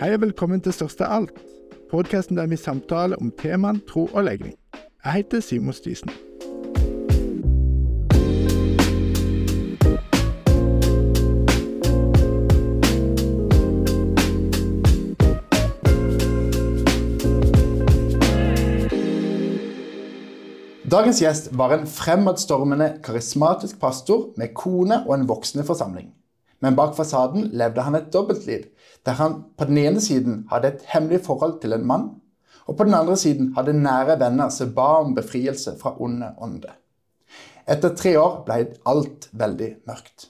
Hei og velkommen til Største alt, podkasten der vi samtaler om teman tro og legning. Jeg heter Simon Stisen. Dagens gjest var en fremadstormende, karismatisk pastor med kone og en voksende forsamling. Men bak fasaden levde han et dobbeltliv, der han på den ene siden hadde et hemmelig forhold til en mann, og på den andre siden hadde nære venner som ba om befrielse fra onde ånder. Etter tre år ble alt veldig mørkt.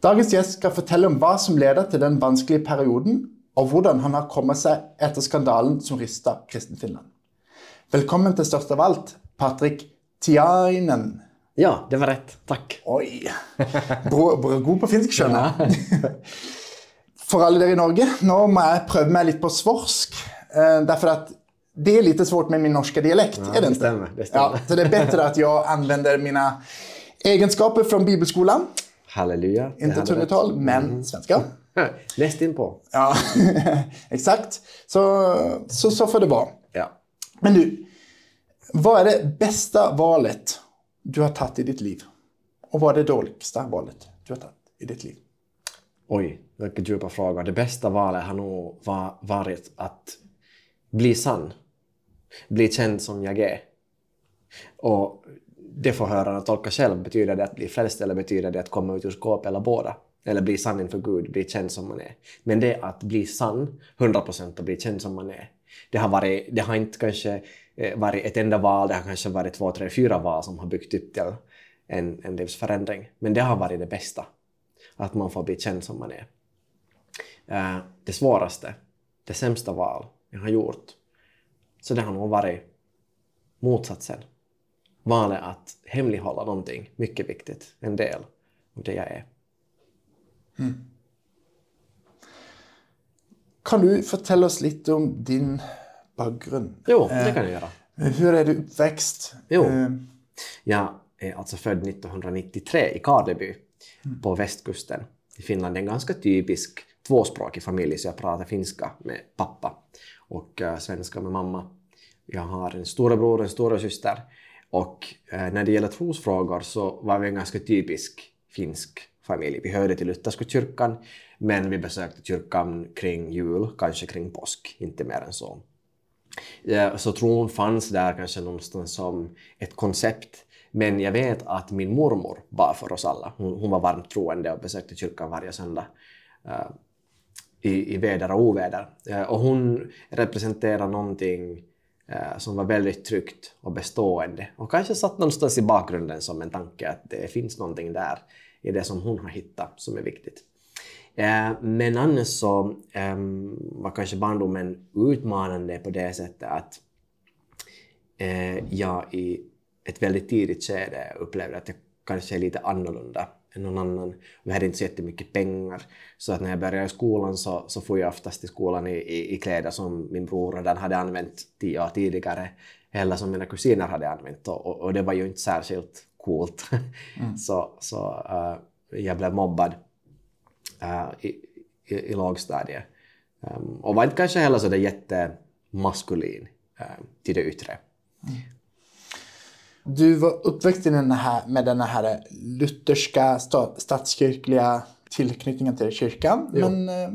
Dagens gjest skal fortelle om hva som leder til den vanskelige perioden, og hvordan han har kommet seg etter skandalen som rista Kristen-Finland. Velkommen til størst av alt, Patrick Tiainen. Ja, det var rätt. Tack. Oi. Bra, bra, god på finsk, skjønner jeg. For alle dere i Norge, nå må jeg prøve meg litt på svorsk. Eh, Därför att det är lite svårt med min norska dialekt. Ja, är det det inte? stämmer, det stämmer. Ja, så det är bättre att jag använder mina egenskaper från bibelskolan. Halleluja. Det Inte tungotal, men svenska. rätt. Näst inpå. Ja, exakt. Så, så, så får det vara. Ja. Men du, vad är det bästa valet du har tagit i ditt liv? Och vad är det dåligaste valet du har tagit i ditt liv? Oj, vilka djupa frågor. Det bästa valet har nog varit att bli sann. Bli känd som jag är. Och det får hörarna tolka själv. Betyder det att bli frälst eller betyder det att komma ut ur skåpet eller båda? Eller bli sann inför Gud, bli känd som man är. Men det att bli sann, 100% och bli känd som man är. Det har, varit, det har inte kanske Eh, varit ett enda val, det har kanske varit två, tre, fyra val som har byggt upp till en, en livsförändring. Men det har varit det bästa. Att man får bli känd som man är. Eh, det svåraste, det sämsta val jag har gjort, så det har nog varit motsatsen. Valet att hemlighålla någonting mycket viktigt, en del av det jag är. Mm. Kan du berätta oss lite om din bakgrunn? Jo, det kan jag göra. Hur är du uppväxt? Jo. Eh, Jag är alltså född 1993 i Karleby på västkusten i Finland. Det är en ganska typisk tvåspråkig familj, så jag pratar finska med pappa och eh, svenska med mamma. Jag har en storebror och en storasyster och eh, när det gäller trosfrågor så var vi en ganska typisk finsk familj. Vi hörde till lutherska kyrkan, men vi besökte kyrkan kring jul, kanske kring påsk, inte mer än så. Eh, så tron fanns där kanske någonstans som ett koncept. Men jag vet att min mormor var för oss alla. Hon, hon var varmt troende och besökte kyrkan varje söndag. uh, i, i väder och oväder. Uh, och hon representerar någonting uh, som var väldigt tryggt och bestående. Och kanske satt någonstans i bakgrunden som en tanke att det finns någonting där i det som hon har hittat som är viktigt. Eh, Men annars så ehm, var kanske barndomen utmanande på det sättet att eh, jag i ett väldigt tidigt skede upplevde att jag kanske är lite annorlunda än någon annan. Vi hade inte så jättemycket pengar, så att när jag började skolan så, så får jag oftast till skolan i, i, i kläder som min bror redan hade använt tio år tidigare, eller som mina kusiner hade använt, och, och, och det var ju inte särskilt coolt. så så eh, jag blev mobbad i, i, i lågstadiet. Um, och var inte kanske heller så där jättemaskulin uh, till det yttre. Du var uppväxt i den här, med den här lutherska sta, statskyrkliga tillknytningen till kyrkan. Jo. Men eh,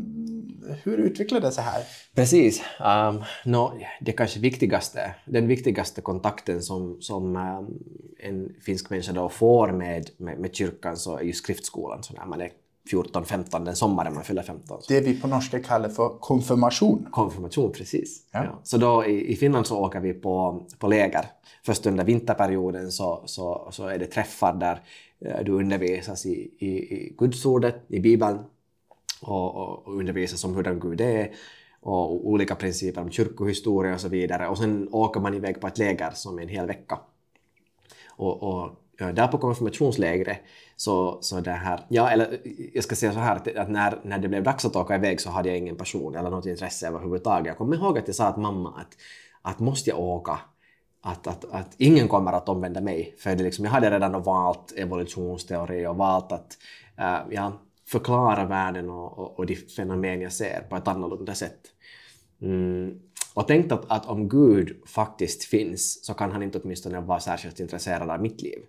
hur utvecklade det här? Precis. Um, no, det kanske viktigaste, den viktigaste kontakten som, som um, en finsk människa då får med, med, med kyrkan så är ju skriftskolan, så när man är 14-15, den sommaren man fyller 15. Så Det vi på norska kallar för konfirmation. konfirmation, precis. Ja. Ja. Så då i, i Finland så åker vi på, på läger. Först under vinterperioden så, så, så är det träffar där eh, du undervisas i, i, i Gudsordet, i Bibeln och, och, och undervisas om hurdan Gud är och olika principer om kyrkohistoria och så vidare. Och sen åker man iväg på ett läger som är en hel vecka. Och, och där på konfirmationslägret så, så det här, ja eller jag ska säga så här att, att när, när det blev dags att åka iväg så hade jag ingen passion eller något intresse överhuvudtaget. Jag kommer ihåg att jag sa till mamma att, att måste jag åka? Att, att, att ingen kommer att omvända mig. För det liksom, jag hade redan valt evolutionsteori och valt att, äh, ja, förklara världen och, och, och de fenomen jag ser på ett annorlunda sätt. Mm. Och tänkt att, att om Gud faktiskt finns så kan han inte åtminstone vara särskilt intresserad av mitt liv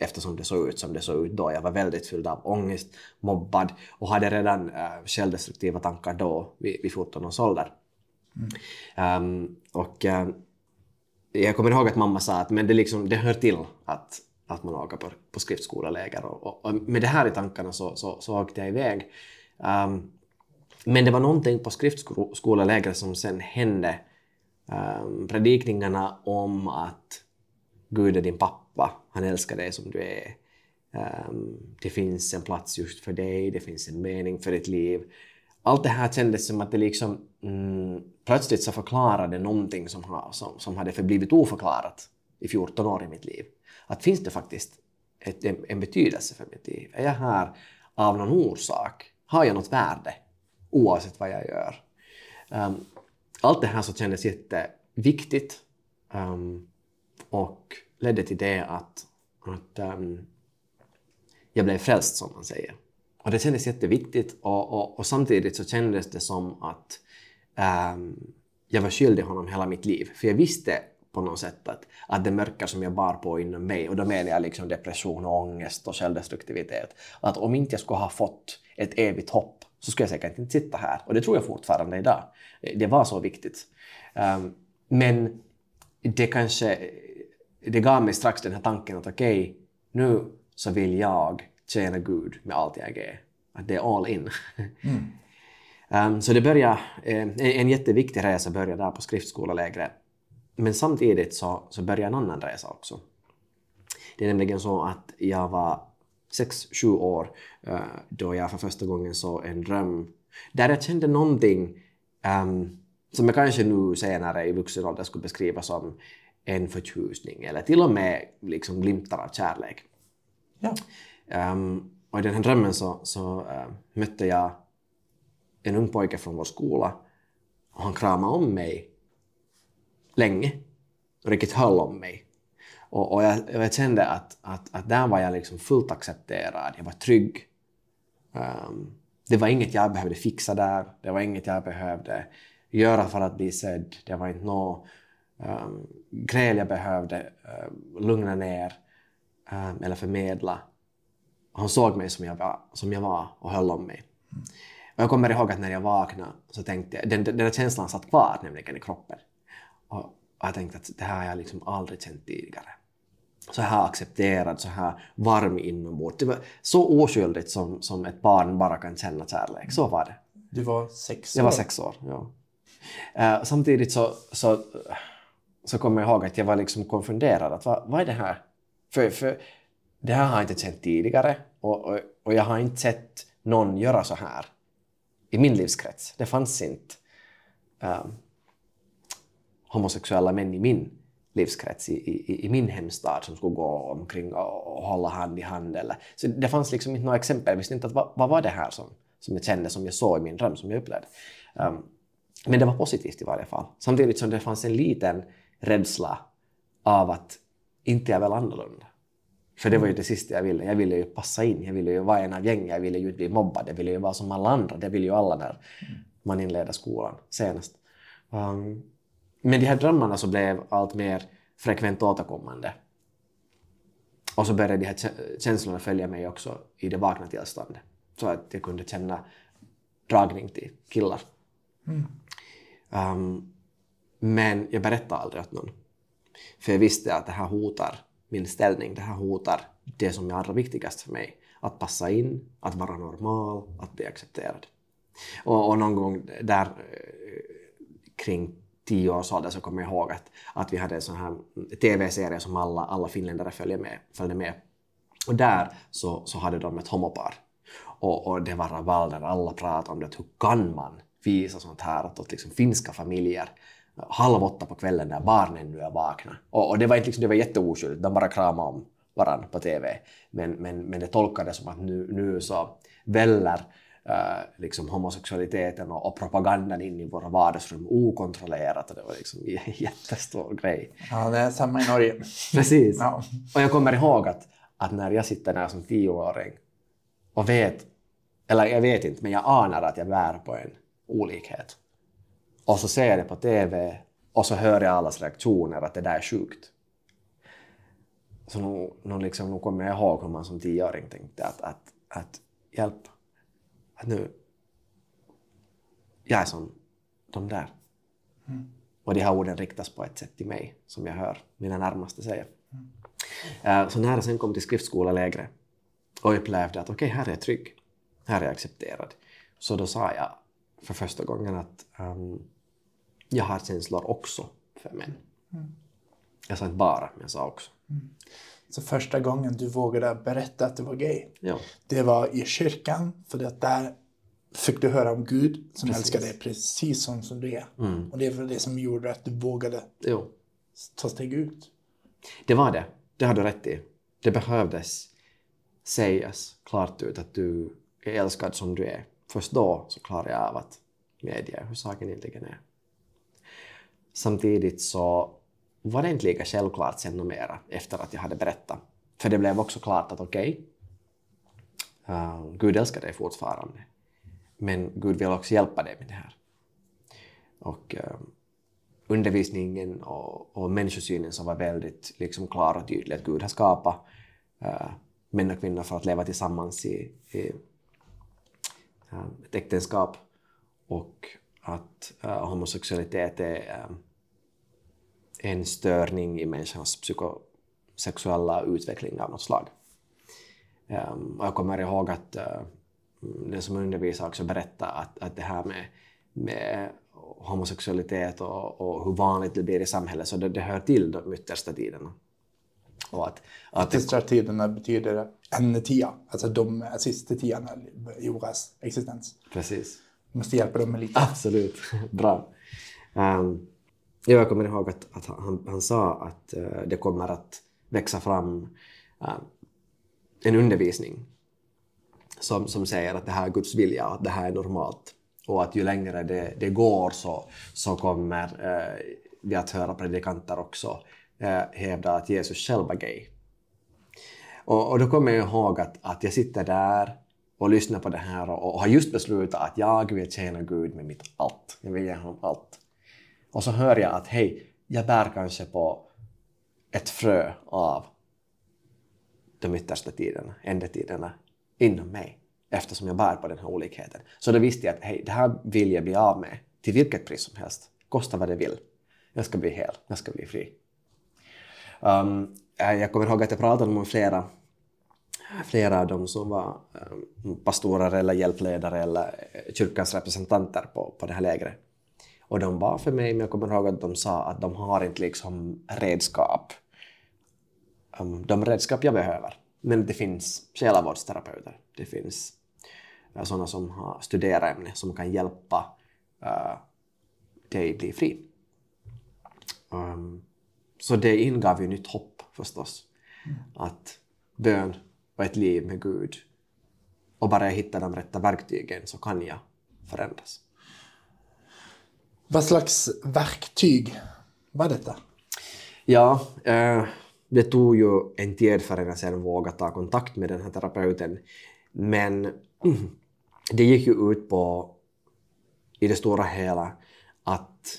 eftersom det såg ut som det såg ut då. Jag var väldigt fylld av ångest, mobbad och hade redan äh, självdestruktiva tankar då vid, vid 14 års ålder. Mm. Um, och uh, jag kommer ihåg att mamma sa att men det, liksom, det hör till att, att man åker på, på skriftskoleläger. Och, och, och, med det här i tankarna så, så, så åkte jag iväg. Um, men det var någonting på skriftskolelägret som sen hände. Um, predikningarna om att Gud är din pappa, han älskar dig som du är. Um, det finns en plats just för dig, det finns en mening för ditt liv. Allt det här kändes som att det liksom mm, plötsligt så förklarade någonting som, som, som hade förblivit oförklarat i 14 år i mitt liv. Att finns det faktiskt ett, en, en betydelse för mitt liv? Är jag här av någon orsak? Har jag något värde? Oavsett vad jag gör. Um, allt det här så kändes jätteviktigt. Um, och ledde till det att, att um, jag blev frälst, som man säger. Och det kändes jätteviktigt och, och, och samtidigt så kändes det som att um, jag var skyldig honom hela mitt liv. För jag visste på något sätt att, att det mörker som jag bar på inom mig, och då menar jag liksom depression, och ångest och självdestruktivitet, att om inte jag skulle ha fått ett evigt hopp så skulle jag säkert inte sitta här. Och det tror jag fortfarande idag. Det var så viktigt. Um, men det kanske det gav mig strax den här tanken att okej, okay, nu så vill jag tjäna Gud med allt jag är. Att det är all in. Mm. um, så det började, eh, en jätteviktig resa började där på skriftskolelägret. Men samtidigt så, så började en annan resa också. Det är nämligen så att jag var 6-7 år uh, då jag för första gången såg en dröm där jag kände någonting um, som jag kanske nu senare i vuxen ålder skulle beskriva som en förtjusning eller till och med liksom glimtar av kärlek. Ja. Um, och i den här drömmen så, så uh, mötte jag en ung pojke från vår skola och han kramade om mig länge och riktigt höll om mig. Och, och jag, jag, kände att, att, att där var jag liksom fullt accepterad, jag var trygg. Um, det var inget jag behövde fixa där, det var inget jag behövde göra för att bli sedd, det var inte något um, gräl jag behövde uh, lugna ner um, eller förmedla. Han såg mig som jag var, som jag var och höll om mig. Mm. Och jag kommer ihåg att när jag vaknade så tänkte jag, den, den där känslan satt kvar nämligen i kroppen. Och jag tänkte att det här har jag liksom aldrig känt tidigare. Så här accepterad, så här varm inombords. Det var så oskyldigt som, som ett barn bara kan känna kärlek. Så var det. Du var sex år? Jag var sex år, ja. Uh, samtidigt så, så så kommer jag ihåg att jag var liksom konfunderad. Att vad, vad är det här? För, för det här har jag inte känt tidigare och, och, och, jag har inte sett någon göra så här i min livskrets. Det fanns inte um, homosexuella män i min livskrets, i, i, i, min hemstad som skulle gå omkring och, och hålla hand i hand. Eller. Så det fanns liksom inte några exempel. Jag visste inte att, vad, vad var det här som, som jag kände, som jag såg i min dröm, som jag upplevde. Um, men det var positivt i varje fall. Samtidigt som det fanns en liten rädsla av att inte är väl annorlunda. För det var ju det sista jag ville. Jag ville ju passa in, jag ville ju vara en av gänget, jag ville ju inte bli mobbad, jag ville ju vara som alla andra. Det vill ju alla när man inleder skolan senast. Um, men de här drömmarna så blev allt mer frekvent återkommande. Och så började de här känslorna följa mig också i det vakna tillståndet. Så att jag kunde känna dragning till killar. Mm. Um, men jag berättade aldrig åt någon. För jag visste att det här hotar min ställning, det här hotar det som är allra viktigast för mig. Att passa in, att vara normal, att bli accepterad. Och, och någon gång där eh, kring tio års ålder så kommer jag ihåg att, att vi hade en sån här TV-serie som alla, alla finländare följde med, följde med. Och där så, så hade de ett homopar. Och, och det var rabalder, alla pratade om det. Hur kan man visa sånt här åt liksom finska familjer? Halv åtta på kvällen när barnen nu är vakna. Och, och det var inte liksom, det var jätteoskyldigt, de bara kramade om varandra på TV. Men, men, men det tolkades som att nu, nu så väller Uh, liksom homosexualiteten och, och, propagandan in i våra vardagsrum okontrollerat. Och det var liksom en jättestor grej. Ja, det är samma i Norge. Precis. Ja. Och jag kommer ihåg att, att när jag sitter där som tioåring och vet eller jag vet inte, men jag anar att jag bär på en olikhet. Och så ser jag det på TV och så hör jag allas reaktioner att det där är sjukt. Så nu, nu, liksom, nu kommer jag ihåg hur man som tioåring tänkte att, att, att hjälp, att nu, jag är som de där. Mm. Och de här orden riktas på ett sätt till mig som jag hör mina närmaste säga. Mm. Så när jag sen kom till skriftskola och upplevde att okej, okay, här är jag trygg, här är jag accepterad, så då sa jag för första gången att um, jag har känslor också för män. Mm. Jag sa inte bara, men jag sa också. Mm. Så första gången du vågade berätta att du var gay, ja. det var i kyrkan, för det där fick du höra om Gud som precis. älskar dig precis som, som du är. Mm. Och det var det som gjorde att du vågade jo. ta steg ut. Det var det. Det har du rätt i. Det behövdes sägas klart ut att du är älskad som du är. Först då så klarar jag av att medge hur saken egentligen är. Samtidigt så var det inte lika självklart sen numera efter att jag hade berättat. För det blev också klart att okej, okay, uh, Gud älskar dig fortfarande. Men Gud vill också hjälpa dig med det här. Och uh, undervisningen och, och människosynen som var väldigt liksom, klar och tydlig att Gud har skapat uh, män och kvinnor för att leva tillsammans i, i uh, ett äktenskap och att uh, homosexualitet är uh, en störning i människans psykosexuella utveckling av något slag. Um, och jag kommer ihåg att uh, den som undervisar också berättade att, att det här med, med homosexualitet och, och, hur vanligt det blir i samhället, så det, det hör till de yttersta tiderna. Och att, att yttersta tiderna betyder en tia, alltså de sista tiorna i jordens existens. Precis. Du måste hjälpa dem med lite. Absolut, bra. Um, jag kommer ihåg att, att han, han sa att uh, det kommer att växa fram uh, en undervisning som, som säger att det här är Guds vilja att det här är normalt. Och att ju längre det, det går så, så kommer uh, vi att höra predikanter också hävda att Jesus själv var gay. Och, och då kommer jag ihåg att, att jag sitter där och lyssnar på det här och, och har just beslutat att jag vill tjäna Gud med mitt allt. Jag vill ge honom allt. Och så hör jag att hej, jag bär kanske på ett frö av de yttersta tiderna, ändetiderna, inom mig eftersom jag bär på den här olikheten. Så då visste jag att hej, det här vill jag bli av med till vilket pris som helst, kosta vad det vill. Jag ska bli hel, jag ska bli fri. Um, eh, jag kommer ihåg att jag pratade med flera, flera av dem som var um, pastorer eller hjälpledare eller kyrkans representanter på, på det här lägret. Och de var för mig, men jag kommer ihåg att de sa att de har inte liksom redskap. Um, de redskap jag behöver. Men det finns själavårdsterapeuter. Det finns uh, sådana som har studerat ämnet som kan hjälpa uh, dig bli fri. Um, så det ingav ju nytt hopp förstås. Mm. Att bön och ett liv med Gud och bara jag hittar de rätta verktygen så kan jag förändras. Vad slags verktyg var detta? Ja, eh, det tog ju en tid förrän jag sen vågade ta kontakt med den här terapeuten. Men mm, det gick ju ut på, i det stora hela, att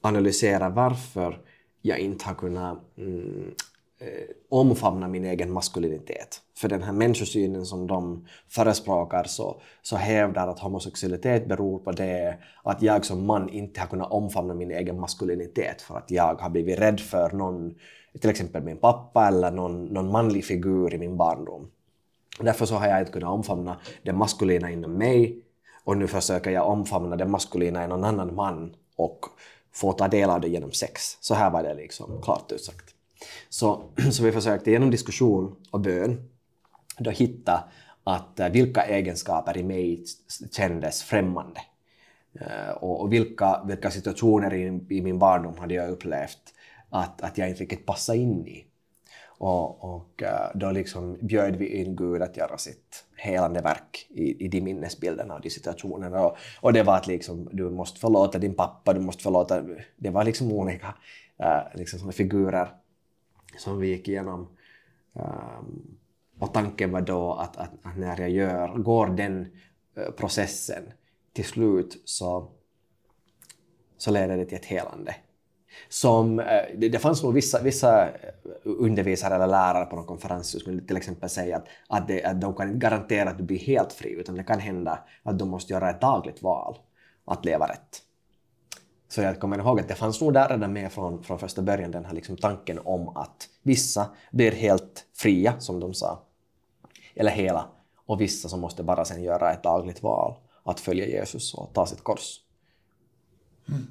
analysera varför jag inte har kunnat mm, Eh, omfamna min egen maskulinitet. För den här människosynen som de förespråkar så, så hävdar att homosexualitet beror på det att jag som man inte har kunnat omfamna min egen maskulinitet för att jag har blivit rädd för någon, till exempel min pappa eller någon, någon manlig figur i min barndom. Därför så har jag inte kunnat omfamna det maskulina inom mig och nu försöker jag omfamna det maskulina i någon annan man och få ta del av det genom sex. Så här var det liksom klart utsagt. Så, så vi försökte genom diskussion och bön då hitta att eh, vilka egenskaper i mig kändes främmande. Eh, och, och vilka, vilka situationer i, i, min barndom hade jag upplevt att, att jag inte riktigt passade in i. Och, och eh, då liksom bjöd vi in Gud att göra sitt helande verk i, i de minnesbilderna och de situationerna. Och, och det var att liksom, du måste förlåta din pappa, du måste förlåta... Det var liksom olika äh, liksom figurer som vi gick igenom. Um, Och tanken var då att, att, att när jag gör, går den eh, processen till slut så, så leder det till ett helande. Som, eh, det, det fanns nog vissa, vissa eh, undervisare eller lärare på någon konferens som skulle till exempel säga att, att, det, att de kan inte garantera att du blir helt fri, utan det kan hända att de måste göra ett dagligt val att leva rätt. Så jag kommer ihåg att det fanns nog där redan med från, från första början den här liksom tanken om att vissa blir helt fria, som de sa, eller hela, och vissa som måste bara sen göra ett dagligt val att följa Jesus och ta sitt kors. Mm.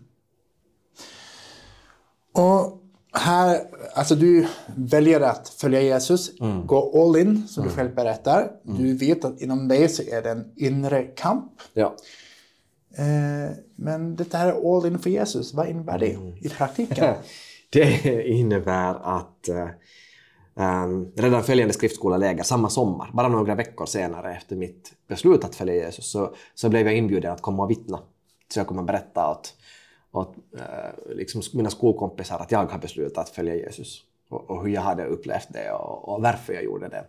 Och här, alltså du väljer att följa Jesus, mm. gå all in, som mm. du själv berättar. Mm. Du vet att inom dig så är det en inre kamp. Ja. Eh, men det här all in för Jesus, vad innebär det mm. i praktiken? det innebär att um, redan följande skriftskoleläger samma sommar, bara några veckor senare efter mitt beslut att följa Jesus, så, så blev jag inbjuden att komma och vittna. Så jag kommer berätta åt, åt uh, liksom mina skolkompisar att jag har beslutat att följa Jesus och, och hur jag hade upplevt det och, och varför jag gjorde det.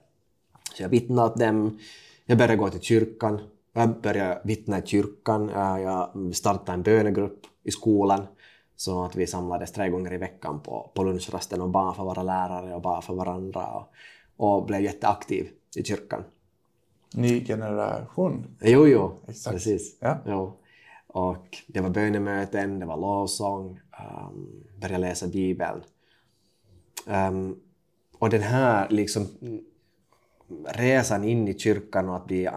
Så jag vittnade åt dem, jag började gå till kyrkan, jag började vittna i kyrkan, jag startade en bönegrupp i skolan så att vi samlades tre gånger i veckan på, på lunchrasten och bad för våra lärare och bad för varandra och, och blev jätteaktiv i kyrkan. Ny generation. Jo, jo, Exakt. precis. Ja. Jo. Och det var bönemöten, det var lovsång, um, började läsa Bibeln. Um, och den här liksom resan in i kyrkan och att bli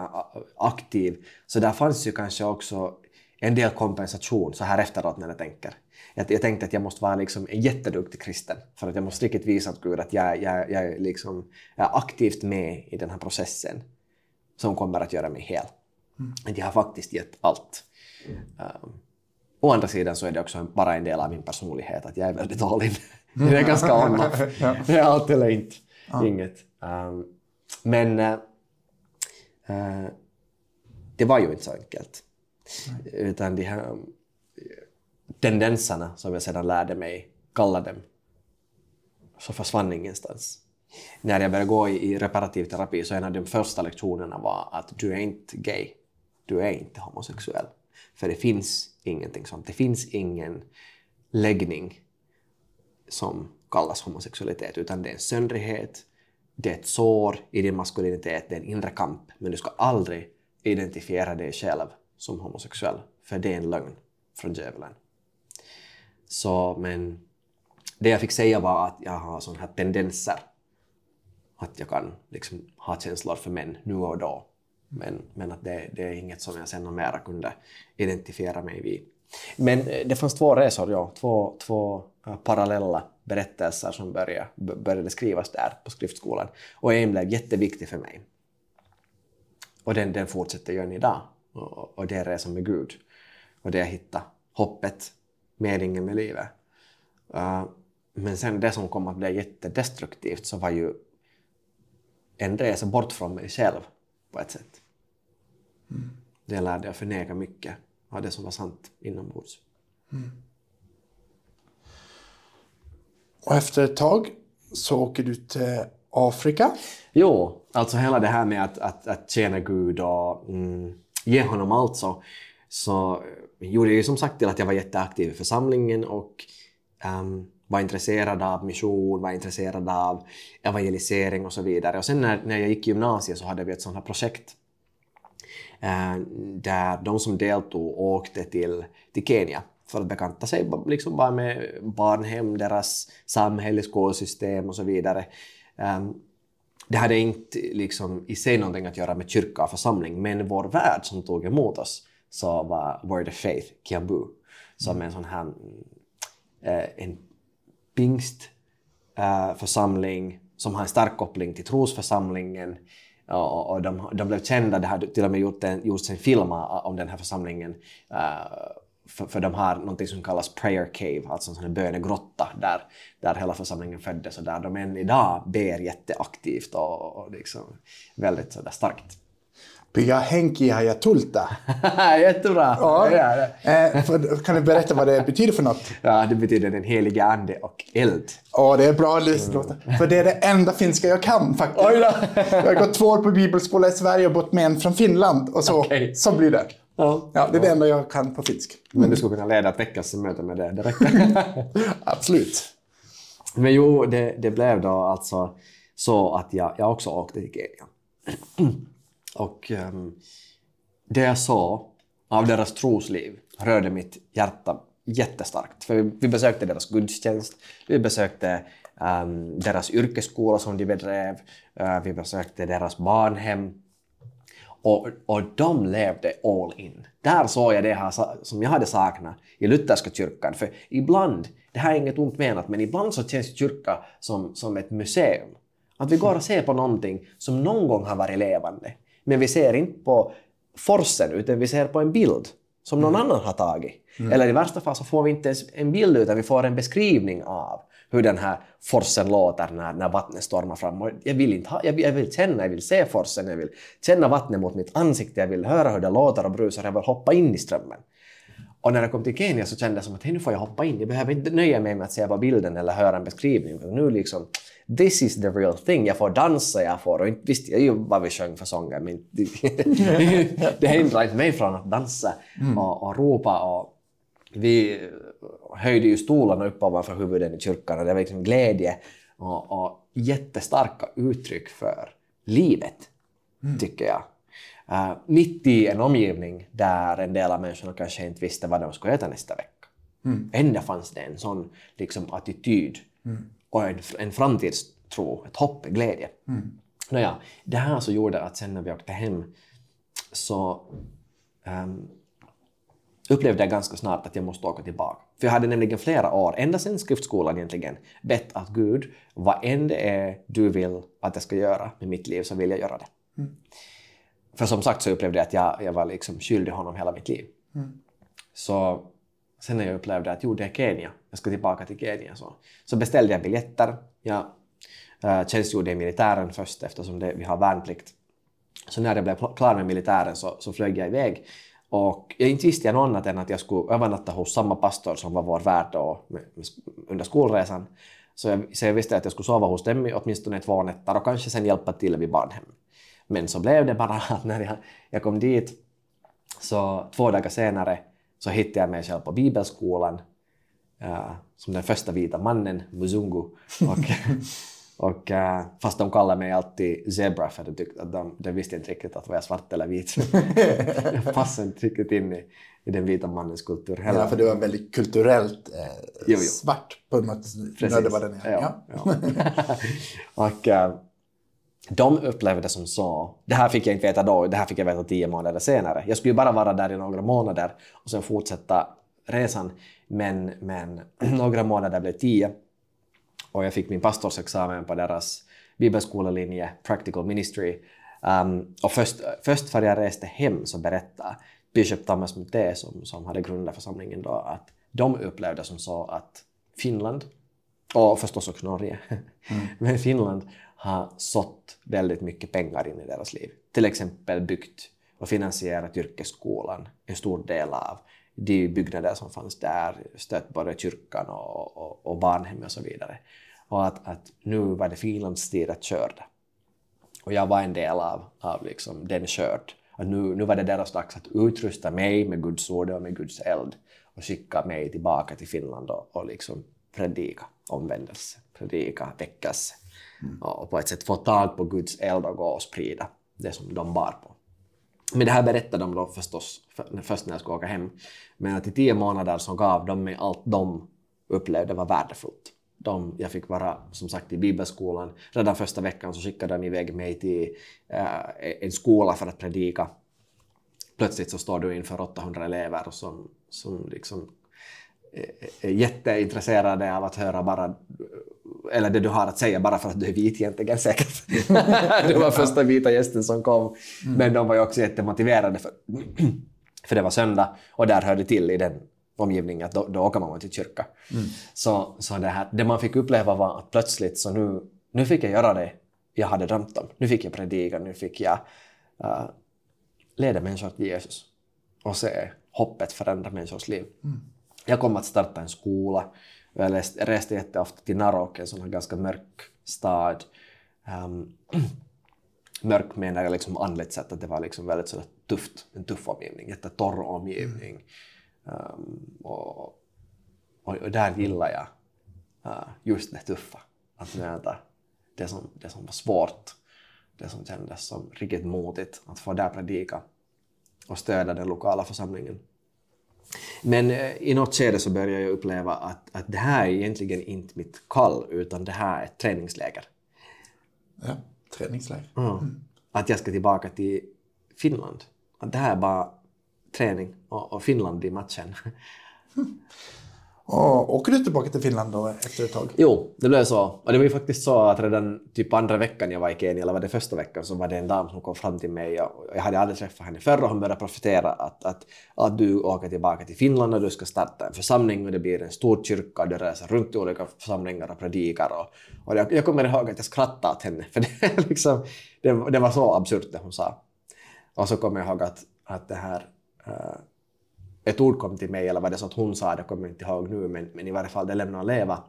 aktiv, så där fanns ju kanske också en del kompensation så här efteråt när jag tänker. Jag, jag tänkte att jag måste vara liksom en jätteduktig kristen för att jag måste riktigt visa åt Gud att jag, jag, jag, liksom, jag är aktivt med i den här processen som kommer att göra mig hel. Mm. Att jag har faktiskt gett allt. Um, å andra sidan så är det också bara en del av min personlighet att jag är väldigt all in. det är ganska on ja. Det är allt eller inte. Ja. Inget. Um, men uh, det var ju inte så enkelt. Nej. Utan de här eh, tendenserna som jag sedan lärde mig kalla dem, så försvann ingenstans. När jag började gå i, reparativ terapi så en av de första lektionerna var att du är inte gay, du är inte homosexuell. För det finns ingenting sånt. Det finns ingen läggning som kallas homosexualitet, utan det är en söndrighet, det är ett sår i din maskulinitet, det är en inre kamp, men du ska aldrig identifiera dig själv som homosexuell, för det är en lögn från djävulen. Så, men det jag fick säga var att jag har sådana här tendenser. Att jag kan liksom ha känslor för män nu och då. Men, men att det, det är inget som jag sen mera kunde identifiera mig vid. Men eh, det fanns två resor, ja. Två, två eh, parallella berättelser som började, började skrivas där på skriftskolan. Och en blev jätteviktig för mig. Och den, den fortsätter jag än idag. Och, och det är resan med Gud. Och det jag hittade hoppet meningen med livet. Uh, men sen det som kom att bli jättedestruktivt så var ju en resa bort från mig själv på ett sätt. Mm. Det lärde jag förneka mycket av det som var sant inombords. Mm. Och efter ett tag så åker du till Afrika? Jo, alltså hela det här med att, att, att tjäna Gud och mm, ge honom allt så, så eh, gjorde ju som sagt till att jag var jätteaktiv i församlingen och um, var intresserad av mission, var intresserad av evangelisering och så vidare. Och sen när, när jag gick i gymnasiet så hade vi ett sånt här projekt uh, där de som deltog åkte till, till Kenya för att bekanta sig liksom bara med barnhem, deras samhälle, skolsystem och så vidare. Um, det hade inte liksom i sig någonting att göra med kyrka och församling, men vår värld som tog emot oss så var Word of Faith, Kiambu, som en sån här eh, en pingstförsamling eh, som har en stark koppling till trosförsamlingen och, och de, de blev kända, det har till och med gjort en, gjorts en film eh, om den här församlingen uh, för, för de har något som kallas prayer cave, alltså en sån bönegrotta där, där hela församlingen föddes och där de än idag ber jätteaktivt och, och liksom väldigt sådär starkt. Pyhä henki ja tulta. Jättebra! Ja. Det det. Eh, för, kan du berätta vad det betyder för något? Ja, det betyder den helige ande och eld. Ja, det är bra lyssnlåtar. För det är det enda finska jag kan faktiskt. Oj då. Jag har gått två år på bibelskola i Sverige och bott med en från Finland. Och så, Okej. så blir det. Ja. Ja, det är det enda jag kan på finsk. Men du skulle kunna leda ett väckelsemöte med det, det räcker. Absolut. Men jo, det, det blev då alltså så att jag, jag också åkte till Kenya. Och ehm, det jag såg av deras trosliv rörde mitt hjärta jättestarkt. För vi, vi besökte deras gudstjänst, vi besökte ehm, deras yrkesskola som de bedrev, eh, vi besökte deras barnhem. Och, och de levde all in. Där såg jag det här som jag hade saknat i lutherska kyrkan. För ibland, det här är inget ont menat, men ibland så känns kyrka som, som ett museum. Att vi går och ser på någonting som någon gång har varit levande. Men vi ser inte på forsen, utan vi ser på en bild som någon annan har tagit. Eller i värsta fall så får vi inte ens en bild, utan vi får en beskrivning av hur den här forsen låter när, när vattnet stormar fram. Och jag vill inte ha, jag, vill, jag vill känna, jag vill se forsen, jag vill känna vattnet mot mitt ansikte, jag vill höra hur det låter och brusar, jag vill hoppa in i strömmen. Och när jag kom till Kenya så kände jag som att hej, nu får jag hoppa in. Jag behöver inte nöja mig med att se på bilden eller höra en beskrivning. Nu liksom, this is the real thing. Jag får dansa, jag får... Och inte visste jag ju vad vi sjöng för sånger, men det, det hindrar inte mig från att dansa och, och ropa. Och vi höjde ju stolarna upp ovanför huvuden i kyrkan och det var liksom glädje och, och jättestarka uttryck för livet, tycker jag. Uh, mitt i en omgivning där en del av människorna kanske inte visste vad de skulle äta nästa vecka. Ändå fanns det en sån liksom, attityd och en, en framtidstro, ett hopp, en glädje. Nåja, det här så gjorde att sen när vi åkte hem så ehm, upplevde jag ganska snart att jag måste åka tillbaka. För jag hade nämligen flera år, ända sedan skriftskolan egentligen, bett att Gud, vad än det är du vill att jag ska göra med mitt liv så vill jag göra det. För som sagt så upplevde jag att jag, jag var liksom skyldig honom hela mitt liv. Så sen när jag upplevde att jo, det är Kenya, jag ska tillbaka till Kenya, så, så beställde jag biljetter. Jag uh, tjänstgjorde i militären först eftersom det, vi har värnplikt. Så när jag blev klar med militären så, så flög jag iväg. Och jag inte visste jag något annat än att jag skulle övernatta hos samma pastor som var vår värd då, med, med, under skolresan. Så jag, så jag visste att jag skulle sova hos dem i åtminstone två nätter och kanske sen hjälpa till vid barnhem. Men så blev det bara att när jag, jag kom dit så två dagar senare så hittade jag mig själv på bibelskolan uh, som den första vita mannen, Muzungu. Och, och, eh, fast de kallade mig alltid Zebra för de tyckte att de, de visste inte riktigt att var jag svart eller vit. jag passade inte riktigt in i, i den vita mannens kultur heller. Ja, för det var väldigt kulturellt eh, Jo, jo. svart på något sätt. Var den. Ja, Ja. och eh, de upplevde det som så. Det här fick jag inte veta då, det här fick jag veta tio månader senare. Jag skulle ju bara vara där i några månader och sen fortsätta resan. Men, men några månader blev tio och jag fick min pastorsexamen på deras bibelskolelinje, Practical Ministry. Um, och först, först för jag reste hem så berättade Bishop Thomas Muté som, som hade grundat församlingen då att de upplevde som så att Finland och förstås också Norge. Men Finland har sått väldigt mycket pengar in i deras liv. Till exempel byggt och finansierat yrkesskolan, en stor del av de byggnader som fanns där, stött både kyrkan och, och, och barnhem och så vidare. Och att, att nu var det Finlands tid att köra. Och jag var en del av, av liksom den skörd. Att nu, nu var det deras dags att utrusta mig med Guds ord och med Guds eld och skicka mig tillbaka till Finland och, och liksom predika omvändelse, predika väckelse. Och, och på ett sätt få tag på Guds eld och gå och sprida det som de bar på. Men det här berättade de då förstås för, först när jag skulle åka hem. Men att i tio månader så gav de mig allt de upplevde var värdefullt. De, jag fick vara som sagt i bibelskolan. Redan första veckan så skickade de iväg mig till eh, en skola för att predika. Plötsligt så står du inför 800 elever som, som liksom är- är jätteintresserade av att höra bara eller det du har att säga bara för att du är vit egentligen säkert. du var första vita gästen som kom. Men de var ju också jättemotiverade för, för det var söndag och där hörde till i den omgivningen att då, då åker man till kyrka. Så, så det, här, det man fick uppleva var att plötsligt så nu, nu fick jag göra det jag hade drömt om. Nu fick jag predika, nu fick jag uh, leda människor till Jesus och se hoppet förändra människors liv. Jag kommer att starta en skola. Jag reste jätteofta till Narok, en sån här ganska mörk stad. Um, mörk menar jag liksom andligt sett, att det var liksom väldigt sådär tufft, en tuff omgivning, jättetorr omgivning. Um, och, och, och, där gillar jag uh, just det tuffa, att möta det som, det som var svårt, det som kändes som riktigt motigt, att få där predika och stödja den lokala församlingen. Men eh, i något skede så började jag uppleva att, att det här är egentligen inte mitt kall, utan det här är ett träningsläger. Ja, träningsläger. Mm. Att jag ska tillbaka till Finland. Att det här är bara träning och, och Finland i matchen. Och åker du tillbaka till Finland då efter ett tag? Jo, det blev så. Och det var ju faktiskt så att redan typ andra veckan jag var i Kenya, eller var det första veckan, så var det en dam som kom fram till mig och jag hade aldrig träffat henne förr och hon började profetera att, att, att du åker tillbaka till Finland och du ska starta en församling och det blir en stor kyrka och du reser runt i olika församlingar och predikar. Och, och jag, jag kommer ihåg att jag skrattade åt henne för det, liksom, det, det var så absurt det hon sa. Och så kommer jag ihåg att, att det här ett ord kom till mig, eller var det så att hon sa det, kommer jag inte ihåg nu, men, men i varje fall det lämnade att leva,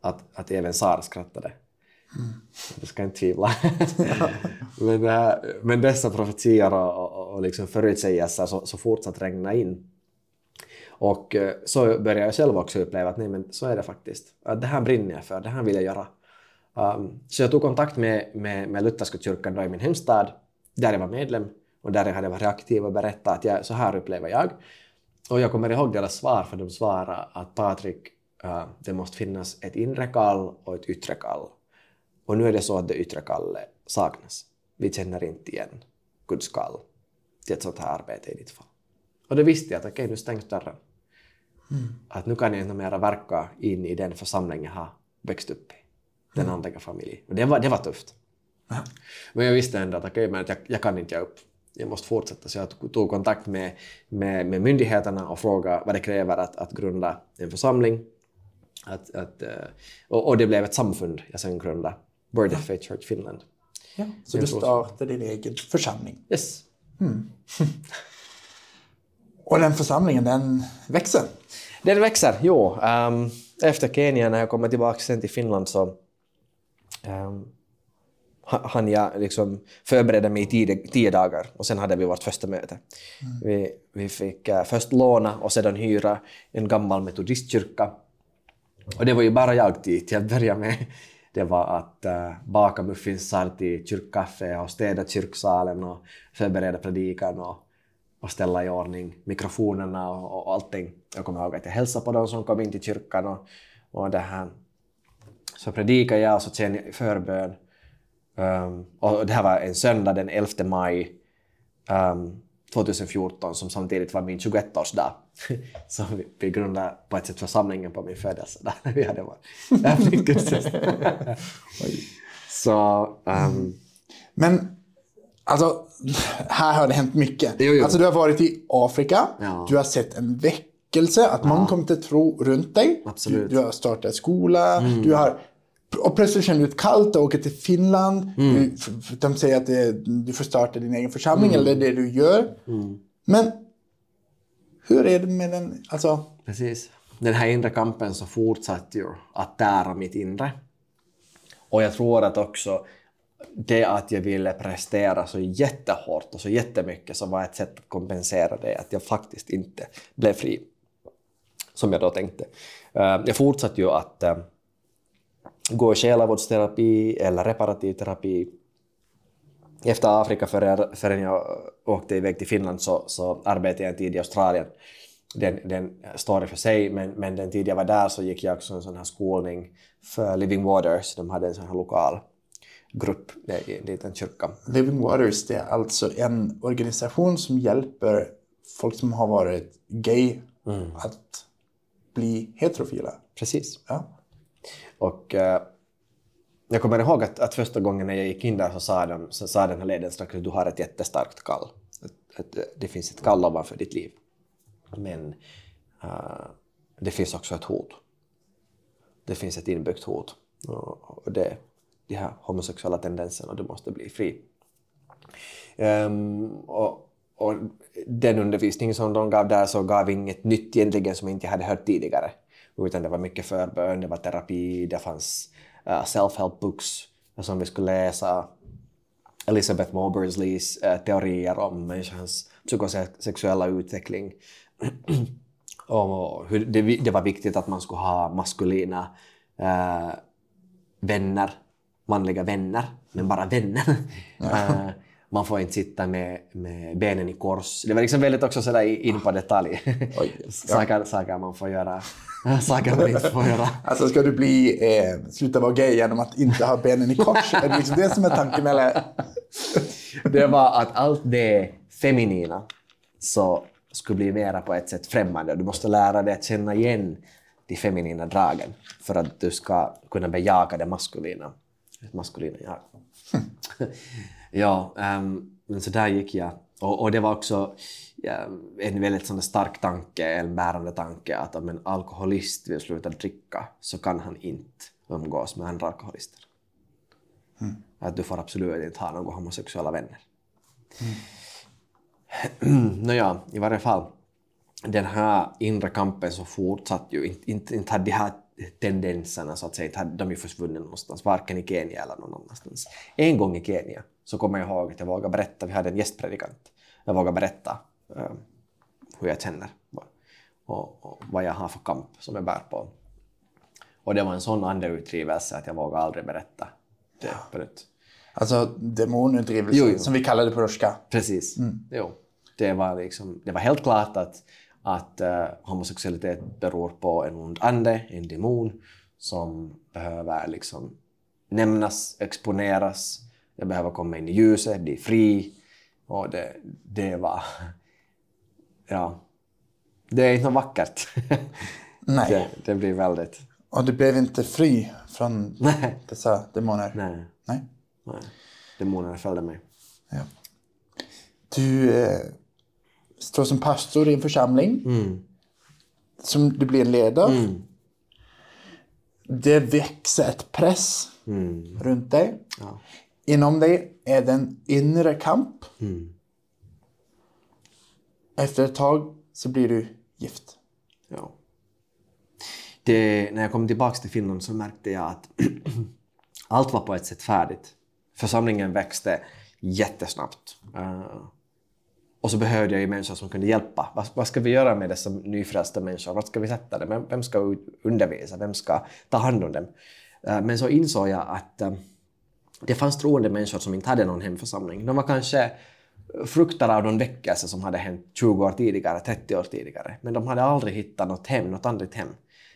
att, att även Sara skrattade. Mm. Du ska inte tvivla. men, äh, men dessa profetior och, och, och liksom förutsägelser så, så fortsatte regna in. Och äh, så började jag själv också uppleva att nej men så är det faktiskt. Att det här brinner jag för, det här vill jag göra. Um, så jag tog kontakt med, med, med Lutherska kyrkan då i min hemstad, där jag var medlem och där jag hade varit aktiv och berättat att jag, så här upplever jag. Och jag kommer ihåg deras svar, för de svarade att Patrik, uh, det måste finnas ett inre kall och ett yttre kall. Och nu är det så att det yttre kallet saknas. Vi känner inte igen Guds kall till ett sånt här arbete i ditt fall. Och då visste jag att okej, okay, nu stängs dörren. Mm. Att nu kan jag inte mer verka in i den församling jag har växt upp i. Den mm. andliga familjen. Och det var, det var tufft. Mm. Men jag visste ändå att okej, okay, jag, jag kan inte ge upp jag måste fortsätta. Så jag tog kontakt med, med, med myndigheterna och frågade vad det kräver att, att grunda en församling. Att, att, eh, och, och det blev ett samfund jag sen grundade, Word of Faith Church Finland. Ja, så du startade din egen församling? Yes. Mm. och den församlingen, den växer? Den växer, jo. Um, efter Kenya, när jag kommer tillbaka sen till Finland, så um, han jag liksom förberedde mig i tio, tio, dagar och sen hade vi vårt första möte. Mm. Vi, vi fick uh, först låna och sedan hyra en gammal metodistkyrka. Och det var ju bara jag dit till att börja med. Det var att uh, baka muffinsar till kyrkkaffe och städa kyrksalen och förbereda predikan och, och ställa i ordning mikrofonerna och, och allting. Jag kommer ihåg att jag hälsade på dem som kom in till kyrkan och, och det här. Så predikade jag och så sen förbön Um, och det här var en söndag den 11 maj um, ehm, 2014 som samtidigt var min 21-årsdag. Så vi, vi grundade på ett sätt församlingen på min födelsedag. vi hade gudstjänst. Så... Um, Men alltså, här har det hänt mycket. Jo, jo. Alltså, du har varit i Afrika, ja. du har sett en väckelse, att ja. många kommer till tro runt dig. Absolut. Du, du har startat skola, mm. du har och plötsligt känner du ett kallt att åka till Finland. Mm. Du, de säger att det, du får starta din egen församling, mm. eller det du gör. Mm. Men hur är det med den... Alltså... Precis. Den här inre kampen så fortsatte ju att tära mitt inre. Och jag tror att också det att jag ville prestera så jättehårt och så jättemycket så var ett sätt att kompensera det, att jag faktiskt inte blev fri. Som jag då tänkte. Eh, jag fortsatte ju att eh, gå i själavårdsterapi eller reparativ terapi. Efter Afrika, förrän jag åkte iväg till Finland, så, så arbetade jag en tid i Australien. Den, den står för sig, men, men den tid jag var där så gick jag också en sån här skolning för Living Waters. De hade en sån här lokal grupp i en liten kyrka. Living Waters det är alltså en organisation som hjälper folk som har varit gay mm. att bli heterofila. Precis. Ja. Och eh, jag kommer ihåg att, att första gången när jag gick in där så sa, de, så sa den här ledaren strax att du har ett jättestarkt kall. Att, att det finns ett kall ovanför ditt liv. Men uh, det finns också ett hot. Det finns ett inbyggt hot. Och, och det de här homosexuella tendenserna du måste bli fri. Um, och, och den undervisning som de gav där så gav inget nytt egentligen som jag inte hade hört tidigare. Utan det var mycket förbön, det var terapi, det fanns uh, self-help books som vi skulle läsa. Elizabeth Maubersleys uh, teorier om människans psykosexuella utveckling. och hur det, det, var viktigt att man skulle ha maskulina uh, vänner, manliga vänner, men bara vänner. Ja. man får inte sitta med, med benen i kors. Det var liksom väldigt också sådär in på detalj. Oj, ja. saker, saker man får göra. man inte får göra. Alltså ska du bli, eh, sluta vara gay genom att inte ha benen i kors? är det liksom det som är tanken eller? det var att allt det feminina så skulle bli mera på ett sätt främmande. Du måste lära dig att känna igen de feminina dragen för att du ska kunna bejaka det maskulina. Det maskulina jag. Ja, um, men så där gick jag. Och, och det var också en väldigt sån stark tanke, en bärande tanke att om en alkoholist vill sluta dricka så kan han inte umgås med andra alkoholister. Mm. Att du får absolut inte ha några homosexuella vänner. Mm. Nåja, i varje fall. Den här inre kampen så fortsatte ju. Inte, inte, inte hade de här tendenserna så att säga, inte hade de ju försvunnit någonstans, varken i Kenya eller någon annanstans. En gång i Kenya så kommer jag ihåg att jag vågade berätta, vi hade en gästpredikant, jag vågade berätta uh, hur jag känner och, och, vad jag har för kamp som jag bär på. Och det var en sån andeutdrivelse att jag vågade aldrig berätta det nytt. Alltså demonutdrivelse, som vi kallar det på ryska. Precis. Mm. Jo. Det, var liksom, det var helt klart att, att uh, homosexualitet beror på en ond ande, en demon, som behöver liksom nämnas, exponeras, jag behöver komma in i ljuset, bli fri. Och det, det var... Ja. Det är inte vackert. Nej. Det, det blir väldigt... Och du blev inte fri från Nej. dessa demoner? Nej. Nej. Nej. Demonerna följde mig. Ja. Du eh, står som pastor i en församling. Mm. Som du blir en ledare. Mm. Det växer ett press mm. runt dig. Ja. Inom dig är det en inre kamp. Mm. Efter ett tag så blir du gift. Ja. Det, när jag kom tillbaka till Finland så märkte jag att allt var på ett sätt färdigt. Församlingen växte jättesnabbt. Uh, och så behövde jag ju människor som kunde hjälpa. Vad, vad ska vi göra med dessa nyfrälsta människor? Vart ska vi sätta dem? Vem, vem ska undervisa? Vem ska ta hand om dem? Uh, men så insåg jag att uh, det fanns troende människor som inte hade någon hemförsamling. De var kanske fruktade av någon väckelse som hade hänt 20 år tidigare, 30 år tidigare. Men de hade aldrig hittat något hem, något andligt hem.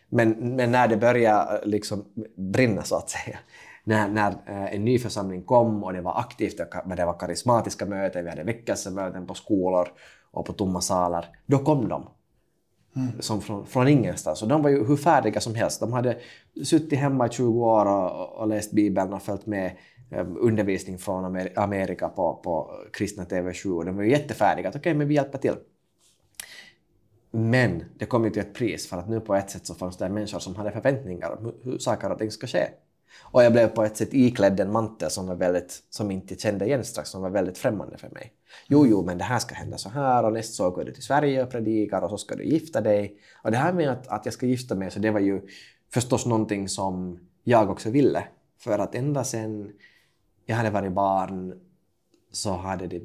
Men, men när det började liksom brinna så att säga, när, när eh, en ny församling kom och det var aktivt, det var karismatiska möten, vi hade väckelsemöten på skolor och på tomma salar, då kom de. Mm. Som från, från ingenstans. Och de var ju hur färdiga som helst. De hade suttit hemma i 20 år och, och läst Bibeln och följt med Eh, Eh, undervisning från Amerika på, på kristna TV7 och de var ju jättefärdiga att okej, okay, men vi hjälper till. Men det kom ju till ett pris för att nu på ett sätt så fanns det människor som hade förväntningar om hur saker och ting ska ske. Och jag blev på ett sätt iklädd en mantel som, var väldigt, som inte kände igen strax, som var väldigt främmande för mig. Jo, jo, men det här ska hända så här och nästa år går du till Sverige och predikar och så ska du gifta dig. Och det här med att, att jag ska gifta mig, så det var ju förstås någonting som jag också ville. För att ända sen jag hade varit barn så hade det,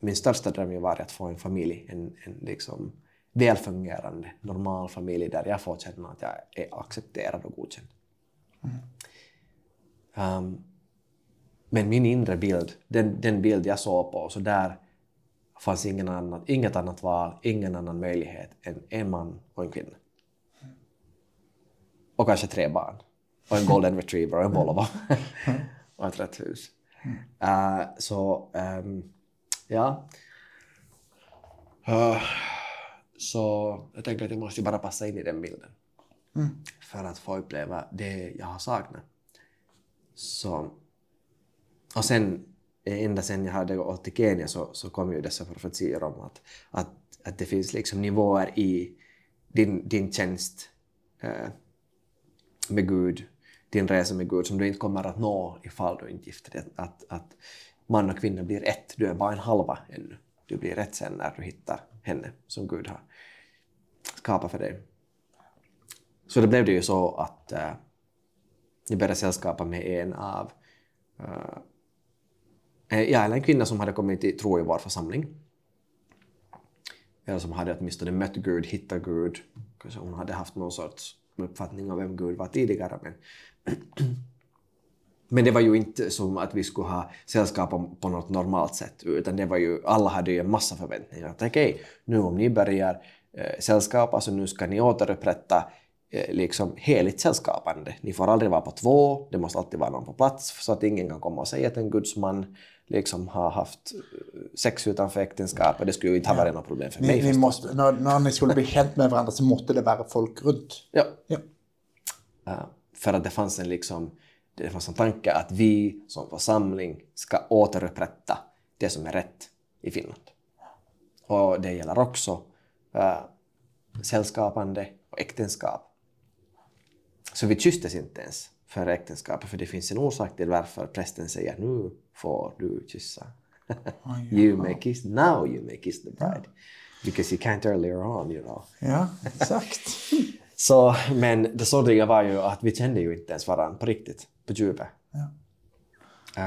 min största dröm ju varit att få en familj, en, en liksom välfungerande, normal familj där jag får känna att jag är accepterad och godkänd. Mm. Um, men min inre bild, den, den bild jag såg på, så där fanns ingen annat, inget annat val, ingen annan möjlighet än en man och en kvinna. Och kanske tre barn. Och en golden retriever och en Volvo. och ett rätt hus. Mm. Uh, så um, ja. Uh, så jag tänker att jag måste bara passa in i den bilden. Mm. För att få uppleva det jag har saknat. Så, och sen, ända sen jag hade gått till Kenya så, så kom ju dessa profetior om att, att, att det finns liksom nivåer i din, din tjänst uh, med Gud din resa med Gud som du inte kommer att nå ifall du inte gifter dig. Att, att man och kvinna blir ett. Du är bara en halva ännu. Du blir ett sen när du hittar henne som Gud har skapat för dig. Så det blev det ju så att eh, uh, jag började sällskapa med en av eh, eh, ja, eller en kvinna som hade kommit till tro i vår församling. Eller som hade åtminstone mött Gud, hittat Gud. Kanske hon hade haft någon sorts uppfattning av vem Gud var tidigare. Men, men det var ju inte som att vi skulle ha sällskap på något normalt sätt, utan det var ju, alla hade ju en massa förväntningar. Att okej, okay, nu om ni börjar eh, sällskapa så nu ska ni återupprätta eh, liksom heligt sällskapande. Ni får aldrig vara på två, det måste alltid vara någon på plats så att ingen kan komma och säga att en gudsman liksom har haft eh, sex utanför äktenskapet. Det skulle ju inte ha varit något problem för ni, mig. Ni måste, när, när ni skulle bli känt med varandra så måste det vara folk runt. Ja. ja. Uh, för att det fanns en liksom det fanns en tanke att vi som församling ska återupprätta det som är rätt i Finland. Och det gäller också äh, sällskapande och äktenskap. Så vi kysstes inte ens för äktenskapet, för det finns en orsak till varför prästen säger nu får du kyssa. you may kiss, now you may kiss the bride. Because you can't earlier on, you know. Ja, exakt. så, men det sorgliga var ju att vi kände ju inte ens varandra på riktigt på djupet. Ja.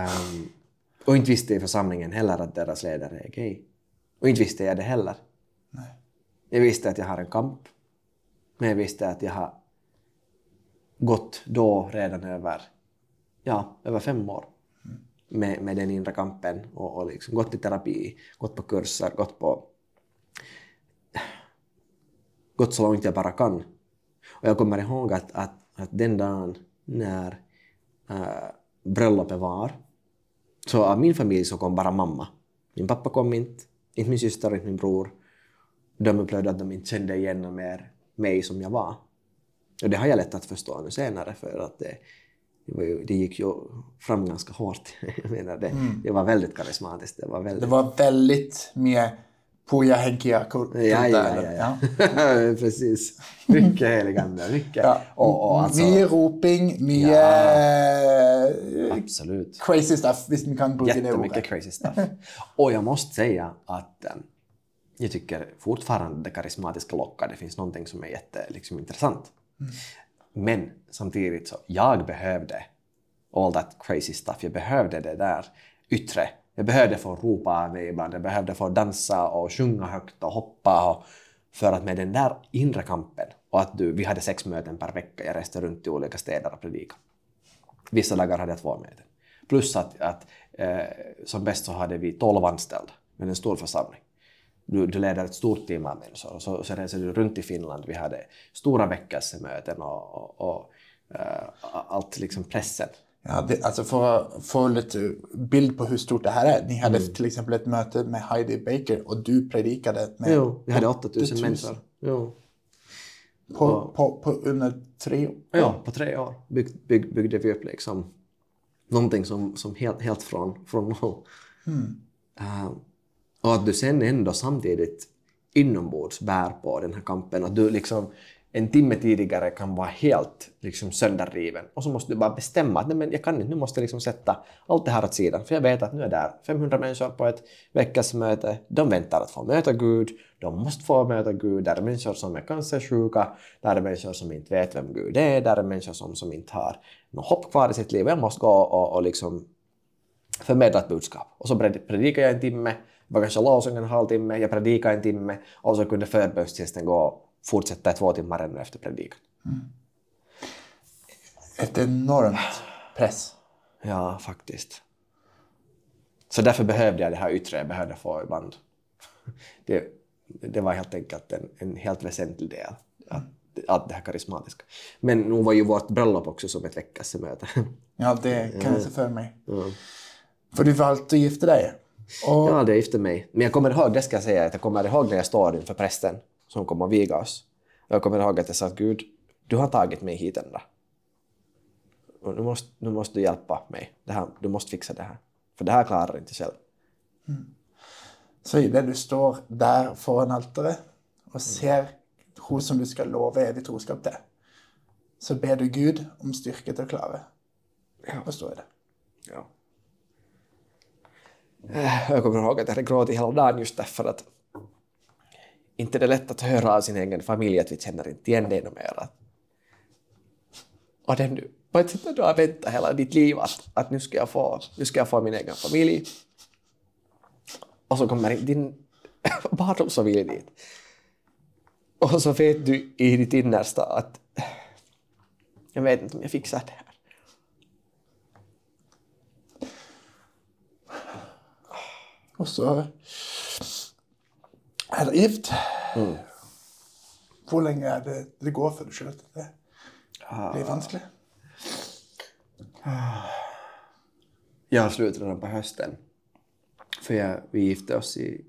Um, och inte visste i församlingen heller att deras ledare är gay. Och inte visste jag det heller. Nej. Jag visste att jag har en kamp. Men jag visste att jag har gått då redan över, ja, över fem år mm. med, med den inre kampen och, och liksom gått i terapi, gått på kurser, gått på gått så långt jag bara kan. Och jag kommer ihåg att, att, att den dagen när äh, bröllopet var. Så av min familj så kom bara mamma. Min pappa kom inte, inte min syster, inte min bror. De upplevde att de inte kände igen mer mig som jag var. Och det har jag lätt att förstå nu senare för att det, det, ju, det gick ju fram ganska hårt. jag menar det, mm. det var väldigt karismatiskt. Det var väldigt, det var väldigt mer Puja Henkia ja, ja, ja. Precis. Mycket heligande. Mycket. Ja. Och, och alltså, mye roping, mye ja, absolut. crazy stuff, visst man kan bruka det Jättemycket crazy stuff. och jag måste säga att um, jag tycker fortfarande det karismatiska lockar. Det finns någonting som är jätteintressant. Liksom, intressant. Mm. Men samtidigt så, jag behövde all that crazy stuff. Jag behövde det där yttre jag behövde få ropa av mig ibland, jag behövde få dansa och sjunga högt och hoppa och, för att med den där inre kampen och att du, vi hade sex möten per vecka, jag reste runt i olika städer och predikade. Vissa dagar hade jag två möten. Plus att, att eh, som bäst så hade vi tolv anställda med en stor församling. Du, du leder ett stort team av människor och så, så reser du runt i Finland. Vi hade stora väckelsemöten och, och, och eh, allt liksom pressen Ja, det, alltså för att få lite bild på hur stort det här är. Ni hade mm. till exempel ett möte med Heidi Baker och du predikade med... Jo, vi hade 8000 människor. Jo. På, på, på under tre år? Ja, på tre år bygg, bygg, byggde vi upp liksom någonting som, som helt, helt från, från noll. Mm. Uh, och att du sen ändå samtidigt inombords bär på den här kampen. Att du liksom en timme tidigare kan vara helt liksom, sönderriven. Och så måste du bara bestämma att nej, men jag kan inte, nu måste jag liksom sätta allt det här åt sidan. För jag vet att nu är där 500 människor på ett veckasmöte. De väntar att få möta Gud. De måste få möta Gud. Där är människor som är cancersjuka. Där är människor som inte vet vem Gud är. Där är människor som, som inte har något hopp kvar i sitt liv. Jag måste gå och, och liksom förmedla ett budskap. Och så predikar jag en timme. Det var kanske lovsång en halvtimme. Jag predikar en timme. Och så kunde förbönstjänsten gå fortsätta i två timmar ännu efter predikan. Mm. Ett enormt press. Ja, faktiskt. Så därför behövde jag det här yttre, jag behövde få ibland... Det, det var helt enkelt en, en helt väsentlig del, att, att det här karismatiska. Men nu var ju vårt bröllop också som ett veckasemöte. Ja, det kan jag se för mig. Ja. För du valde att gifta dig. Och... Ja, det gifte mig. Men jag kommer ihåg, det ska jag säga, att jag kommer ihåg när jag står inför prästen som kom och viga oss. Jag kommer ihåg att jag sa att Gud, du har tagit mig hit ända. Och nu, måste, nu måste du hjälpa mig. Det här, du måste fixa det här. För det här klarar jag inte själv. Mm. Så i det du står där foran altaret och ser hon som du ska lova evigt troskap till, så ber du Gud om styrka till att klara. Ja. Så är det. Ja. Eh, jag kommer ihåg att jag hade gråtit hela dagen just därför att inte det är lätt att höra av sin egen familj att vi känner inte igen dig mer. Och den du, på ett sätt du har väntat hela ditt liv att, att nu, ska jag få, nu ska jag få min egen familj. Och så kommer din barndomsfamilj dit. Och så vet du i ditt innersta att jag vet inte om jag fixar det här. Och så är det gift. Mm. Hur länge är det det går för du känner att det blir vanskligt? Jag slutade redan på hösten. För jag, vi gifte oss i,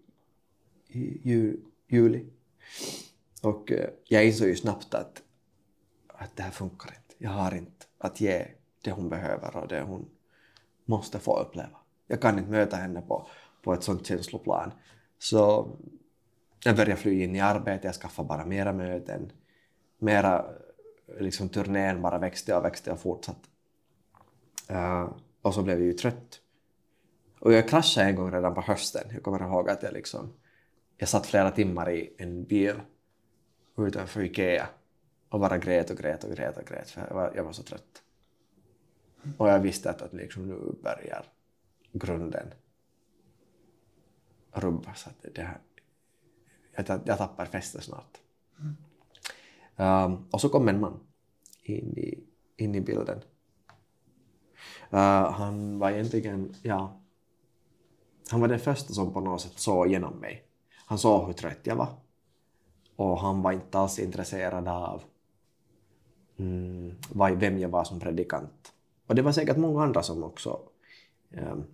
i ju, juli. Och eh, jag insåg ju snabbt att, att det här funkar inte. Jag har inte att ge det hon behöver och det hon måste få uppleva. Jag kan inte möta henne på, på ett sånt känsloplan. Så jag började fly in i arbete, jag skaffade bara mera möten. Mera liksom turnén bara växte och växte och fortsatte. Uh, och så blev jag ju trött. Och jag kraschade en gång redan på hösten. Jag kommer ihåg att jag liksom jag satt flera timmar i en bil utanför Ikea och bara grät och grät och grät och grät för jag var, jag var så trött. Och jag visste att, att liksom nu börjar grunden rubbas. Att det här, jag, jag tappar fästet snart. Um, och så kom en man in i, in i bilden. Uh, han var egentligen, ja, han var den första som på något sätt såg igenom mig. Han såg hur trött jag var. Och han var inte alls intresserad av mm, vem jag var som predikant. Och det var säkert många andra som också um,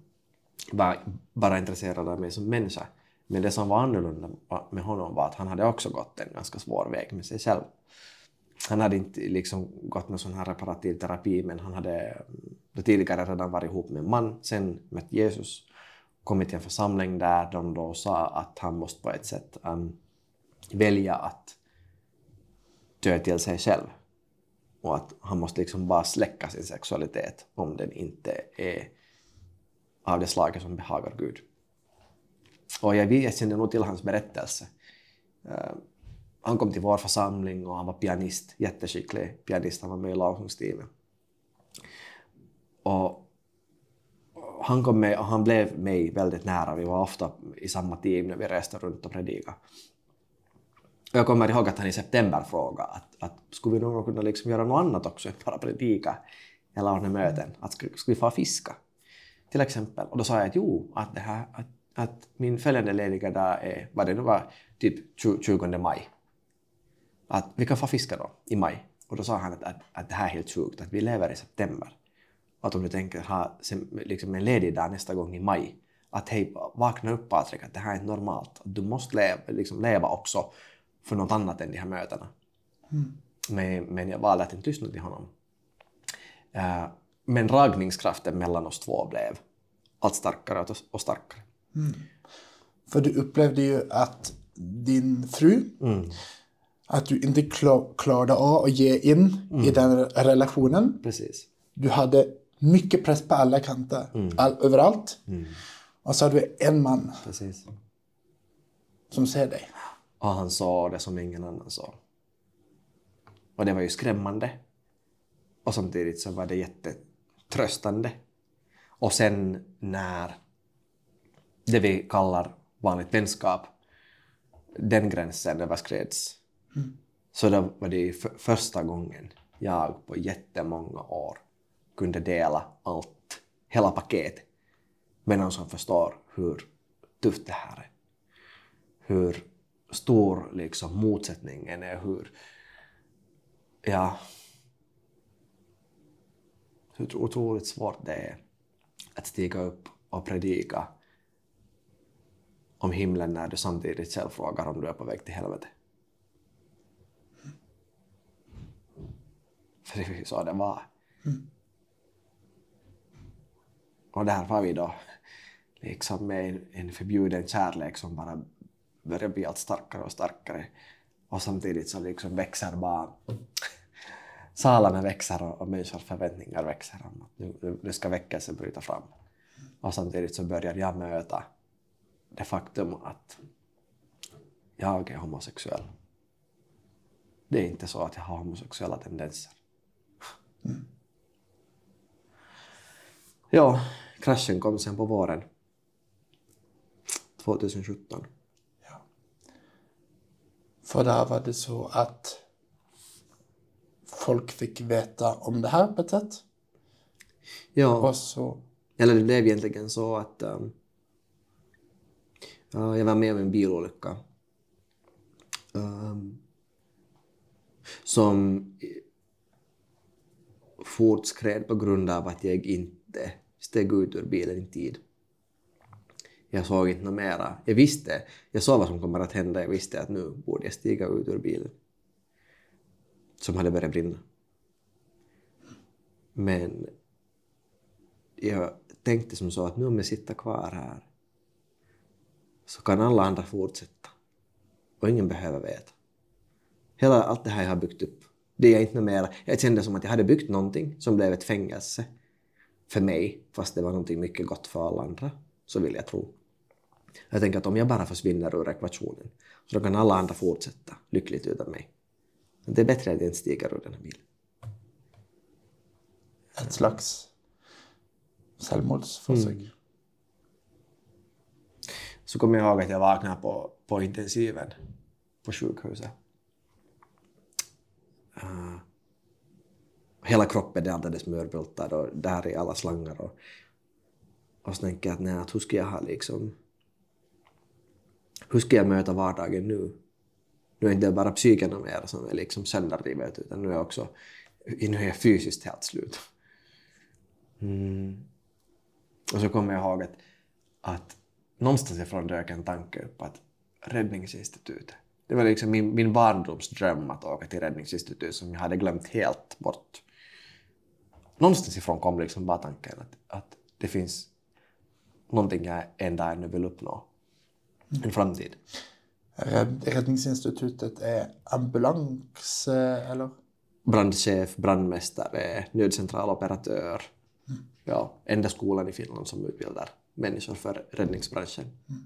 var bara intresserade av mig som människa. Men det som var annorlunda med honom var att han hade också gått en ganska svår väg med sig själv. Han hade inte liksom gått med sån här reparativ terapi men han hade mm, tidigare redan varit ihop med en man, sen mött Jesus, kommit till en församling där de då sa att han måste på ett sätt um, välja att dö till sig själv och att han måste liksom bara släcka sin sexualitet om den inte är av det slaget som behagar Gud. Och jag, jag kände nog till hans berättelse. Uh, han kom till vår församling och han var pianist, jätteskicklig pianist, han var med i lovsångsteamet. Och han kom med och han blev mig väldigt nära, vi var ofta i samma team när vi reste runt och predikade. Jag kommer ihåg att han i september frågade att, att skulle vi någon kunna liksom göra något annat också än bara predika eller ordna möten, att skulle vi få fiska till exempel. Och då sa jag att jo, att, det här, att, att min följande lediga dag är, vad det nu var, typ 20 maj att vi kan få fiska då i maj. Och då sa han att, att, att det här är helt sjukt, att vi lever i september. Att om du tänker ha liksom en ledig dag nästa gång i maj, att hej, vakna upp Patrik, att det här är inte normalt. Att du måste leva, liksom leva också för något annat än de här mötena. Mm. Men, men jag valde att inte lyssna till honom. Uh, men dragningskraften mellan oss två blev allt starkare och starkare. Mm. För du upplevde ju att din fru mm att du inte klarade av att ge in mm. i den relationen. Precis. Du hade mycket press på alla kanter, mm. all, överallt. Mm. Och så hade du en man Precis. som ser dig. Och han sa det som ingen annan sa. Och det var ju skrämmande. Och samtidigt så var det jättetröstande. Och sen när det vi kallar vanligt vänskap, den gränsen överskreds så då var det för, första gången jag på jättemånga år kunde dela allt, hela paketet med någon som förstår hur tufft det här är. Hur stor liksom motsättningen är, hur, ja, hur otroligt svårt det är att stiga upp och predika om himlen när du samtidigt själv frågar om du är på väg till helvetet. För det är så det var. Mm. Och där var vi då liksom med en förbjuden kärlek som bara börjar bli allt starkare och starkare. Och samtidigt så liksom växer bara salarna växer och, och människors förväntningar växer om att nu, nu ska väckelsen bryta fram. Och samtidigt så började jag möta det faktum att jag är homosexuell. Det är inte så att jag har homosexuella tendenser. Mm. Ja, kraschen kom sen på våren 2017. Ja. För där var det så att folk fick veta om det här sätt? Ja. Och så... Eller det blev egentligen så att um, jag var med om en bilolycka um, som fortskred på grund av att jag inte steg ut ur bilen i tid. Jag såg inte något mera. Jag visste, jag såg vad som kommer att hända, jag visste att nu borde jag stiga ut ur bilen. Som hade börjat brinna. Men jag tänkte som så att nu om jag sitter kvar här så kan alla andra fortsätta. Och ingen behöver veta. Hela allt det här jag har byggt upp, det är inte mera. Jag kände som att jag hade byggt någonting som blev ett fängelse för mig, fast det var någonting mycket gott för alla andra, så vill jag tro. Jag tänker att om jag bara försvinner ur ekvationen, så kan alla andra fortsätta lyckligt utan mig. Det är bättre att jag inte stiger ur den här bilen. Ett slags självmordsförsök. Mm. Så kommer jag ihåg att jag vaknade på, på intensiven på sjukhuset. Uh, hela kroppen är alldeles mörbultad och där är alla slangar. Och, och så tänker jag att, nej, att hur ska jag ha liksom... Hur ska jag möta vardagen nu? Nu är det inte bara psyken mer som är liksom sönderrivet utan nu är jag också nu är jag fysiskt helt slut. Mm. Och så kommer jag ihåg att, att någonstans ifrån dök en tanke upp att Räddningsinstitutet, det var liksom min, min barndomsdröm att åka till Räddningsinstitutet som jag hade glömt helt bort. Någonstans ifrån kom liksom bara tanken att, att det finns någonting jag en dag ännu vill uppnå. En framtid. Räddningsinstitutet är ambulans eller? Brandchef, brandmästare, nödcentraloperatör. Mm. Ja, enda skolan i Finland som utbildar människor för räddningsbranschen. Mm.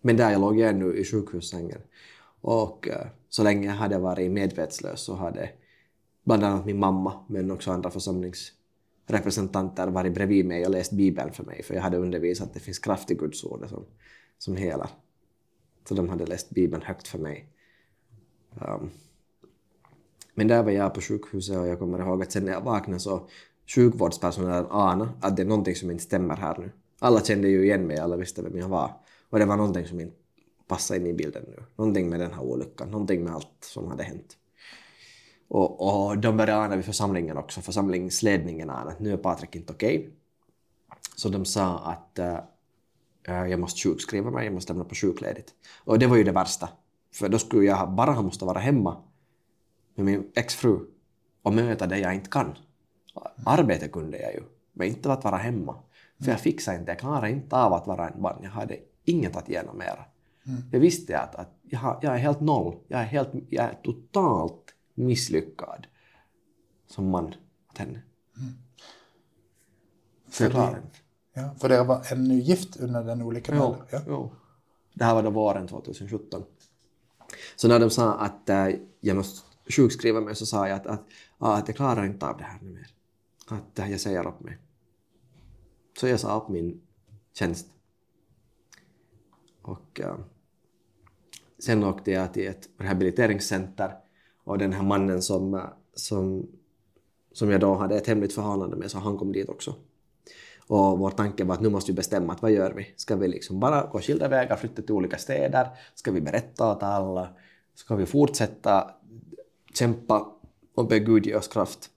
Men där jag låg jag ännu i sjukhussängen. Och eh, så länge jag hade varit medvetslös så hade bland annat min mamma, men också andra församlingsrepresentanter varit bredvid mig och läst Bibeln för mig, för jag hade undervisat att det finns kraft i Guds ord som, som helar. Så de hade läst Bibeln högt för mig. Um, men där var jag på sjukhuset och jag kommer ihåg att sen när jag vaknade så sjukvårdspersonalen ana att det är någonting som inte stämmer här nu. Alla kände ju igen mig, alla visste vem jag var. Och det var någonting som inte passade in i bilden nu. Någonting med den här olyckan, någonting med allt som hade hänt. Och, och de började ana vid församlingen också, församlingsledningen ana att nu är Patrik inte okej. Okay. Så de sa att äh, jag måste sjukskriva mig, jag måste lämna på sjukledigt. Och det var ju det värsta. För då skulle jag bara ha måste vara hemma med min exfru och möta det jag inte kan. Arbete kunde jag ju, men inte att vara hemma. För jag fixade inte, jag klarade inte av att vara en barn. Jag hade inget att ge mera. Mm. Jag visste att, att jag, har, jag är helt noll. Jag är, helt, jag är totalt misslyckad som man åt henne. Mm. För, det, ja, för det var ännu gift under den olyckan? Jo, ja. jo. Det här var då våren 2017. Så när de sa att äh, jag måste sjukskriva mig så sa jag att, att, att jag klarar inte av det här nu mer. Att jag säger upp mig. Så jag sa upp min tjänst. Och äh, sen åkte jag till ett rehabiliteringscenter och den här mannen som, eh, som, som jag då hade ett hemligt förhållande med, så han kom dit också. Och vår tanke var att nu måste vi bestämma att vad gör vi? Ska vi liksom bara gå skilda vägar, flytta till olika städer? Ska vi berätta åt alla? Ska vi fortsätta kämpa och be Gud ge oss kraft?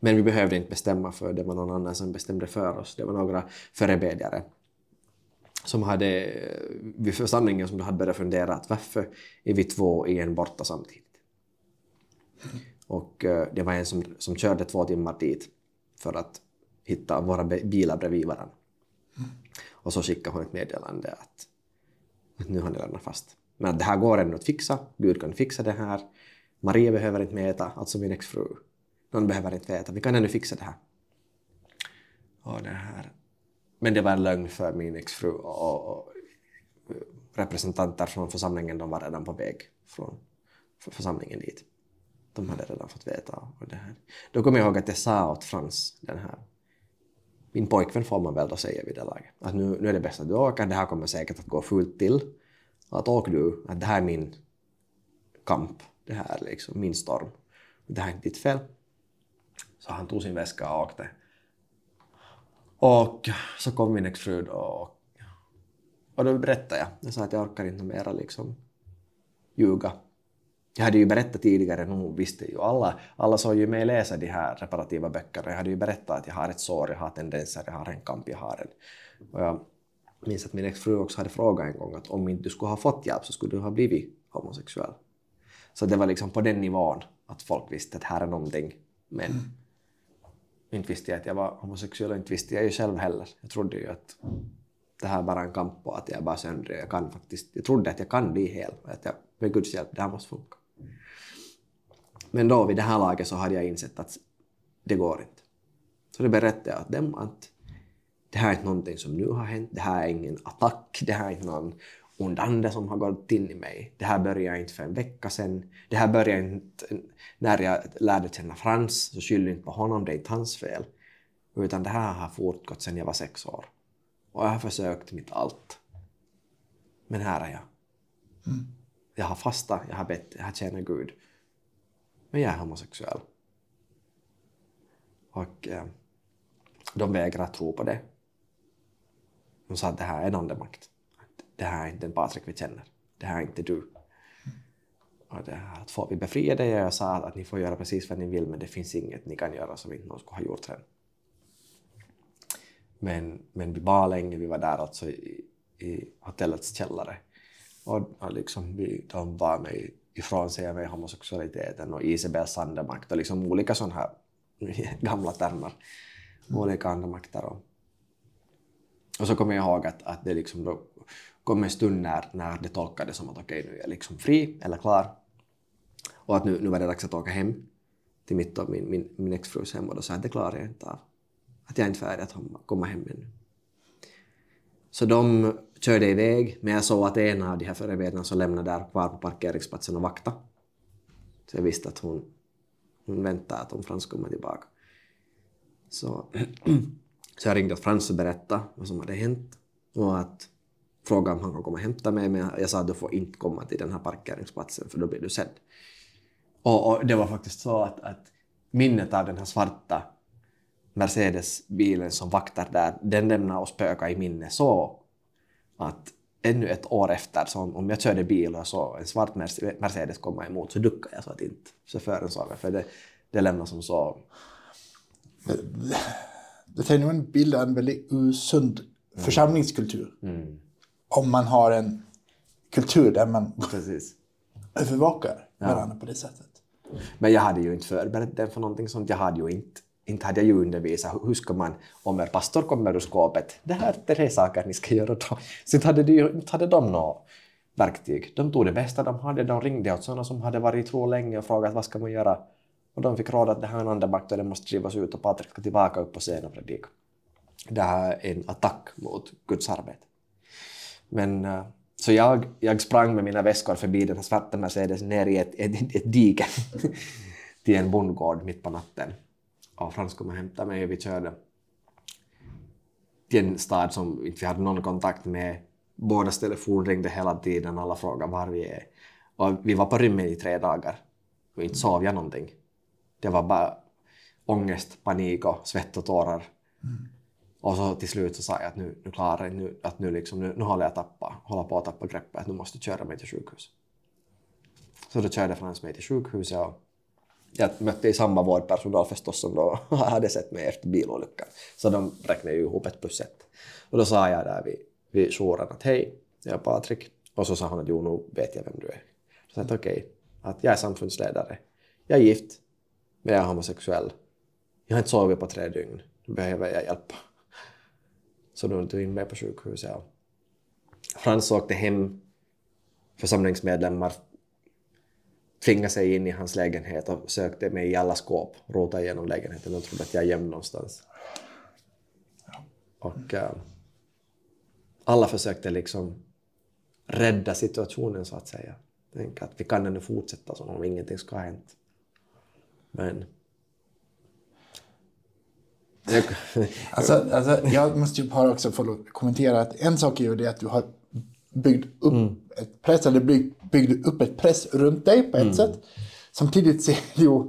Men vi behövde inte bestämma för det var någon annan som bestämde för oss. Det var några förebedjare som hade vid församlingen som hade börjat fundera att varför är vi två i en borta samtidigt? Och eh, det var en som, som körde två timmar dit för att hitta våra bilar bredvid varandra. Och så skickade hon ett meddelande att, att nu har ni lämnat fast. Men att det här går ändå att fixa, Gud kan fixa det här. Maria behöver inte mäta, alltså min exfru. Någon behöver inte veta, vi kan ännu fixa det här. Och det här men det var en lögn för min exfru och, och representanter från församlingen de var redan på väg från församlingen dit. De hade redan fått veta. Och det här. Då kommer jag ihåg att jag sa åt Frans, den här min pojkvän får man väl då säga vid det laget, att nu, nu är det bäst att du åker, det här kommer säkert att gå fullt till. Att åk du, att det här är min kamp, det här är liksom min storm. Det här är inte ditt fel. Så han tog sin väska och åkte. Och så kom min exfru och, och då berättade jag. Jag sa att jag orkar inte mera liksom ljuga. Jag hade ju berättat tidigare, nu visste ju alla, alla såg ju mig läsa de här reparativa böckerna. Jag hade ju berättat att jag har ett sår, jag har tendenser, jag har en kamp, jag har en... Och jag minns att min exfru också hade frågat en gång att om inte du skulle ha fått hjälp så skulle du ha blivit homosexuell. Så det var liksom på den nivån att folk visste att här är någonting. Men mm inte visste jag att jag var homosexuell och inte visste jag ju själv heller. Jag trodde ju att det här är bara en kamp och att jag är bara söndrig. Jag kan faktiskt, jag trodde att jag kan bli hel. och Att jag, med Guds hjälp, det här måste funka. Men då vid det här laget så hade jag insett att det går inte. Så det berättade jag åt dem att det här är inte någonting som nu har hänt, det här är ingen attack, det här är inte någon ond ande som har gått in i mig. Det här började inte för en vecka sedan. Det här började inte när jag lärde känna Frans, så skyll inte på honom, det är inte hans fel. Utan det här har fortgått sedan jag var sex år. Och jag har försökt mitt allt. Men här är jag. Mm. Jag har fastat, jag har bett, jag har tjänat Gud. Men jag är homosexuell. Och eh, de vägrar tro på det. De sa att det här är en andemakt. Det här är inte den Patrik vi känner. Det här är inte du. Och det här, att vi befriade er Jag sa att ni får göra precis vad ni vill men det finns inget ni kan göra som inte någon skulle ha gjort sen. Men, men vi var länge, vi var där alltså i, i hotellets källare. Och, och liksom vi, de var med ifrån sig med homosexualiteten och Isabels andemakt och liksom olika sådana här gamla termer, mm. olika andemakter. Och, och så kommer jag ihåg att, att det liksom då kom en stund när, när det tolkades som att okej, okay, nu är jag liksom fri eller klar och att nu, nu var det dags att åka hem till mitt och min, min, min exfrus hem och då sa jag att det klarar jag inte av. Att jag är inte färdig att komma hem ännu. Så de körde iväg, men jag såg att en av de här förebilderna som lämnade där kvar på parkeringsplatsen och vakta. Så jag visste att hon, hon väntade att om Frans kommer tillbaka. Så, så jag ringde Frans och berättade vad som hade hänt och att fråga om han kan komma och hämta mig, men jag sa att du får inte komma till den här parkeringsplatsen för då blir du sedd. Och, och det var faktiskt så att, att minnet av den här svarta Mercedes-bilen som vaktar där, den lämnar oss spöka i minne så att ännu ett år efter, så om jag körde bil och så en svart Mercedes komma emot så duckade jag så att inte chauffören såg mig, för det, det lämnar som så... Det är nog en bild av en väldigt osund mm. församlingskultur. Mm. Om man har en kultur där man Precis. övervakar varandra ja. på det sättet. Men jag hade ju inte förberett den för någonting sånt. Jag hade ju inte inte hade jag ju undervisat hur ska man, om er pastor kommer ur skåpet, det här är tre saker ni ska göra då. Så inte hade, de, inte hade de något verktyg. De tog det bästa de hade, de ringde åt sådana som hade varit i tro länge och frågat vad ska man göra. Och de fick råd att det här är en andemakt och den måste drivas ut och Patrik ska tillbaka upp på scen och predika. Det här är en attack mot Guds arbete. Men uh, så jag, jag sprang med mina väskor förbi den här svarta Mercedes ner i ett, ett, ett dike till en bondgård mitt på natten och Frans kom och hämtade mig och vi körde till en stad som inte vi hade någon kontakt med. Bådas telefon ringde hela tiden, alla frågade var vi är. Och vi var på rymmen i tre dagar och inte sov jag någonting. Det var bara ångest, panik och svett och tårar. Mm. Och så till slut så sa jag att nu, nu klarar jag nu, att nu, liksom, nu, nu håller jag tappa, håller på att tappa greppet, att nu måste jag köra mig till sjukhus. Så då körde Frans mig till sjukhuset och jag mötte i samma vårdpersonal förstås som då hade sett mig efter bilolyckan. Så de räknade ju ihop ett plus ett. Och då sa jag där vid, vid jouren att hej, jag är Patrik. Och så sa hon att jo, nu vet jag vem du är. Så jag sa okej, okay, att jag är samfundsledare. Jag är gift, men jag är homosexuell. Jag har inte sovit på tre dygn. Nu behöver jag hjälp. Så då tog in mig på sjukhuset. Frans åkte hem församlingsmedlemmar tvingade sig in i hans lägenhet och sökte mig i alla skåp, rotade igenom lägenheten och trodde att jag är gömd någonstans. Och äh, alla försökte liksom rädda situationen så att säga. Tänk att vi kan ändå fortsätta som om ingenting ska ha hänt. Men... Alltså, alltså, jag måste ju bara också få kommentera att en sak är ju det att du har byggt upp ett press, eller bygg, byggt upp ett press runt dig på ett sätt. Samtidigt ser du ju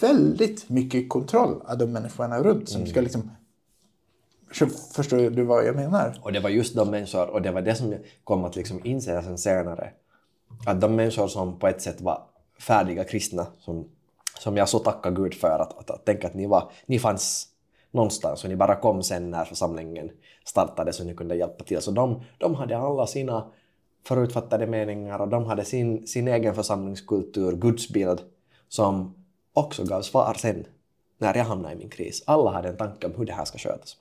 väldigt mycket kontroll av de människorna runt som ska liksom... Förstår du vad jag menar? Och det var just de människor, och det var det som jag kom att liksom inse sen senare, att de människor som på ett sätt var färdiga kristna, som, som jag så tackar Gud för, att, att, att tänka att ni, var, ni fanns någonstans och ni bara kom sen när församlingen startade så ni kunde hjälpa till. Så de, de hade alla sina förutfattade meningar och de hade sin, sin egen församlingskultur, gudsbild, som också gav svar sen när jag hamnade i min kris. Alla hade en tanke om hur det här ska skötas.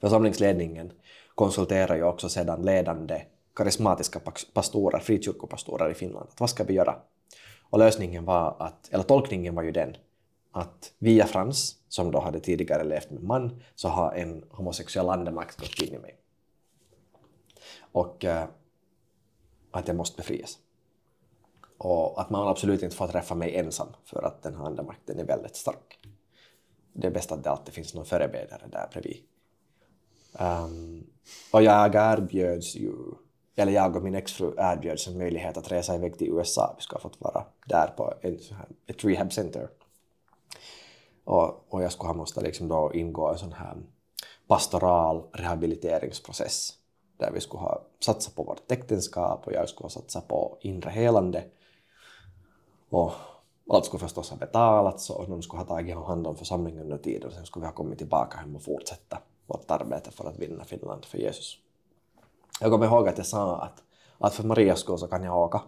Församlingsledningen konsulterar ju också sedan ledande karismatiska pastorer, frikyrkopastorer i Finland. Att vad ska vi göra? Och lösningen var att, eller tolkningen var ju den att via Frans, som då hade tidigare levt med man, så har en homosexuell andemakt gått in i mig. Och äh, att jag måste befrias. Och att man absolut inte får träffa mig ensam för att den här andemakten är väldigt stark. Det är bäst att det alltid finns någon förebedjare där bredvid. Um, och jag erbjöds ju, eller jag och min exfru erbjöds en möjlighet att resa iväg till USA. Vi ska ha fått vara där på en, ett rehabcenter. Och, och jag skulle ha måste liksom då ingå en sån här pastoral rehabiliteringsprocess där vi skulle ha satsat på vårt äktenskap och jag skulle ha satsat på inre helande. Och allt skulle förstås ha betalats och någon skulle ha tagit hand om församlingen under tiden och sen skulle vi ha kommit tillbaka hem och fortsätta vårt arbete för att vinna Finland för Jesus. Jag kommer ihåg att jag sa att, att för Marias skull så kan jag åka.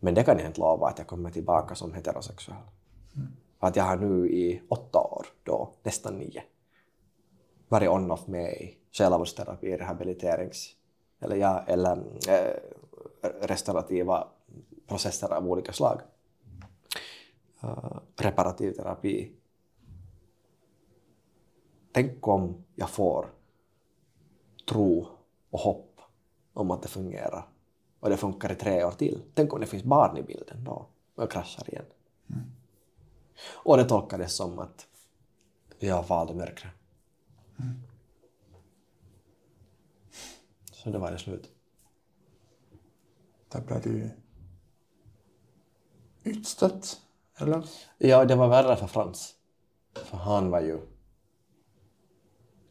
Men det kan jag inte lova att jag kommer tillbaka som heterosexuell. Mm. Att jag har nu i åtta år, då nästan nio, varit on-off med i själavårdsterapi, rehabiliterings eller, ja, eller äh, restaurativa processer av olika slag. Uh, reparativ terapi. Tänk om jag får tro och hopp om att det fungerar och det funkar i tre år till. Tänk om det finns barn i bilden då och jag kraschar igen. Mm. Och det tolkades som att jag valde mörkret. Mm. Så det var det slut. Där blev du utstött, eller? Ja, det var värre för Frans. För han var ju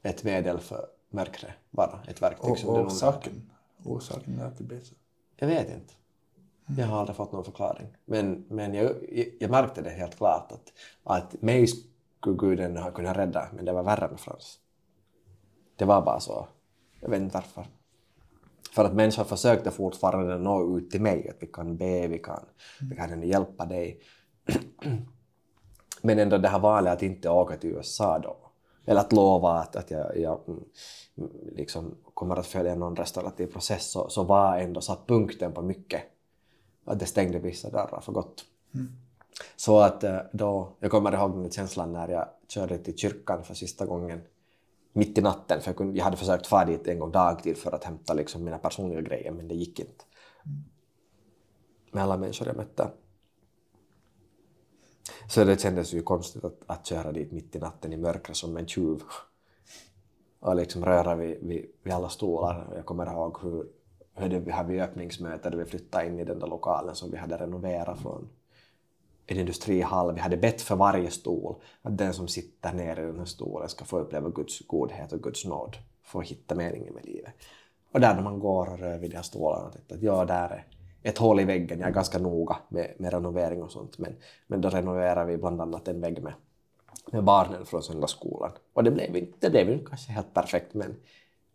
ett medel för mörkret, bara ett verktyg. Och, som och orsaken? Orsaken är att det blev så? Jag vet inte. Jag har aldrig fått någon förklaring. Men, men jag, jag märkte det helt klart att, att mig skulle Gud ändå ha kunnat rädda, men det var värre med Frans. Det var bara så. Jag vet inte varför. För att människor försökte fortfarande nå ut till mig, att vi kan be, vi kan, vi kan hjälpa dig. Men ändå det här valet att inte åka till USA då, eller att lova att, att jag, jag mm, liksom kommer att följa någon restaurativ process, så, så var ändå satt punkten på mycket. Att det stängde vissa dörrar för gott. Mm. Så att eh, då, jag kommer ihåg den känslan när jag körde till kyrkan för sista gången mitt i natten, för jag, kunde, jag hade försökt fara dit en gång dagtid för att hämta liksom mina personliga grejer, men det gick inte. Med alla människor jag mötte. Så det kändes ju konstigt att, att köra dit mitt i natten i mörkret som en tjuv och liksom röra vid, vid, vid alla stolar. Jag kommer ihåg hur, hur det, vi hade öppningsmöte då vi flyttade in i den där lokalen som vi hade renoverat från en industrihall. Vi hade bett för varje stol att den som sitter nere i den här stolen ska få uppleva Guds godhet och Guds nåd, få hitta meningen med livet. Och där när man går och rör vid de här stolarna, att ja, där är ett hål i väggen. Jag är ganska noga med, med renovering och sånt, men, men då renoverar vi bland annat en vägg med, med barnen från söndagsskolan. Och det blev inte, det blev inte kanske helt perfekt, men,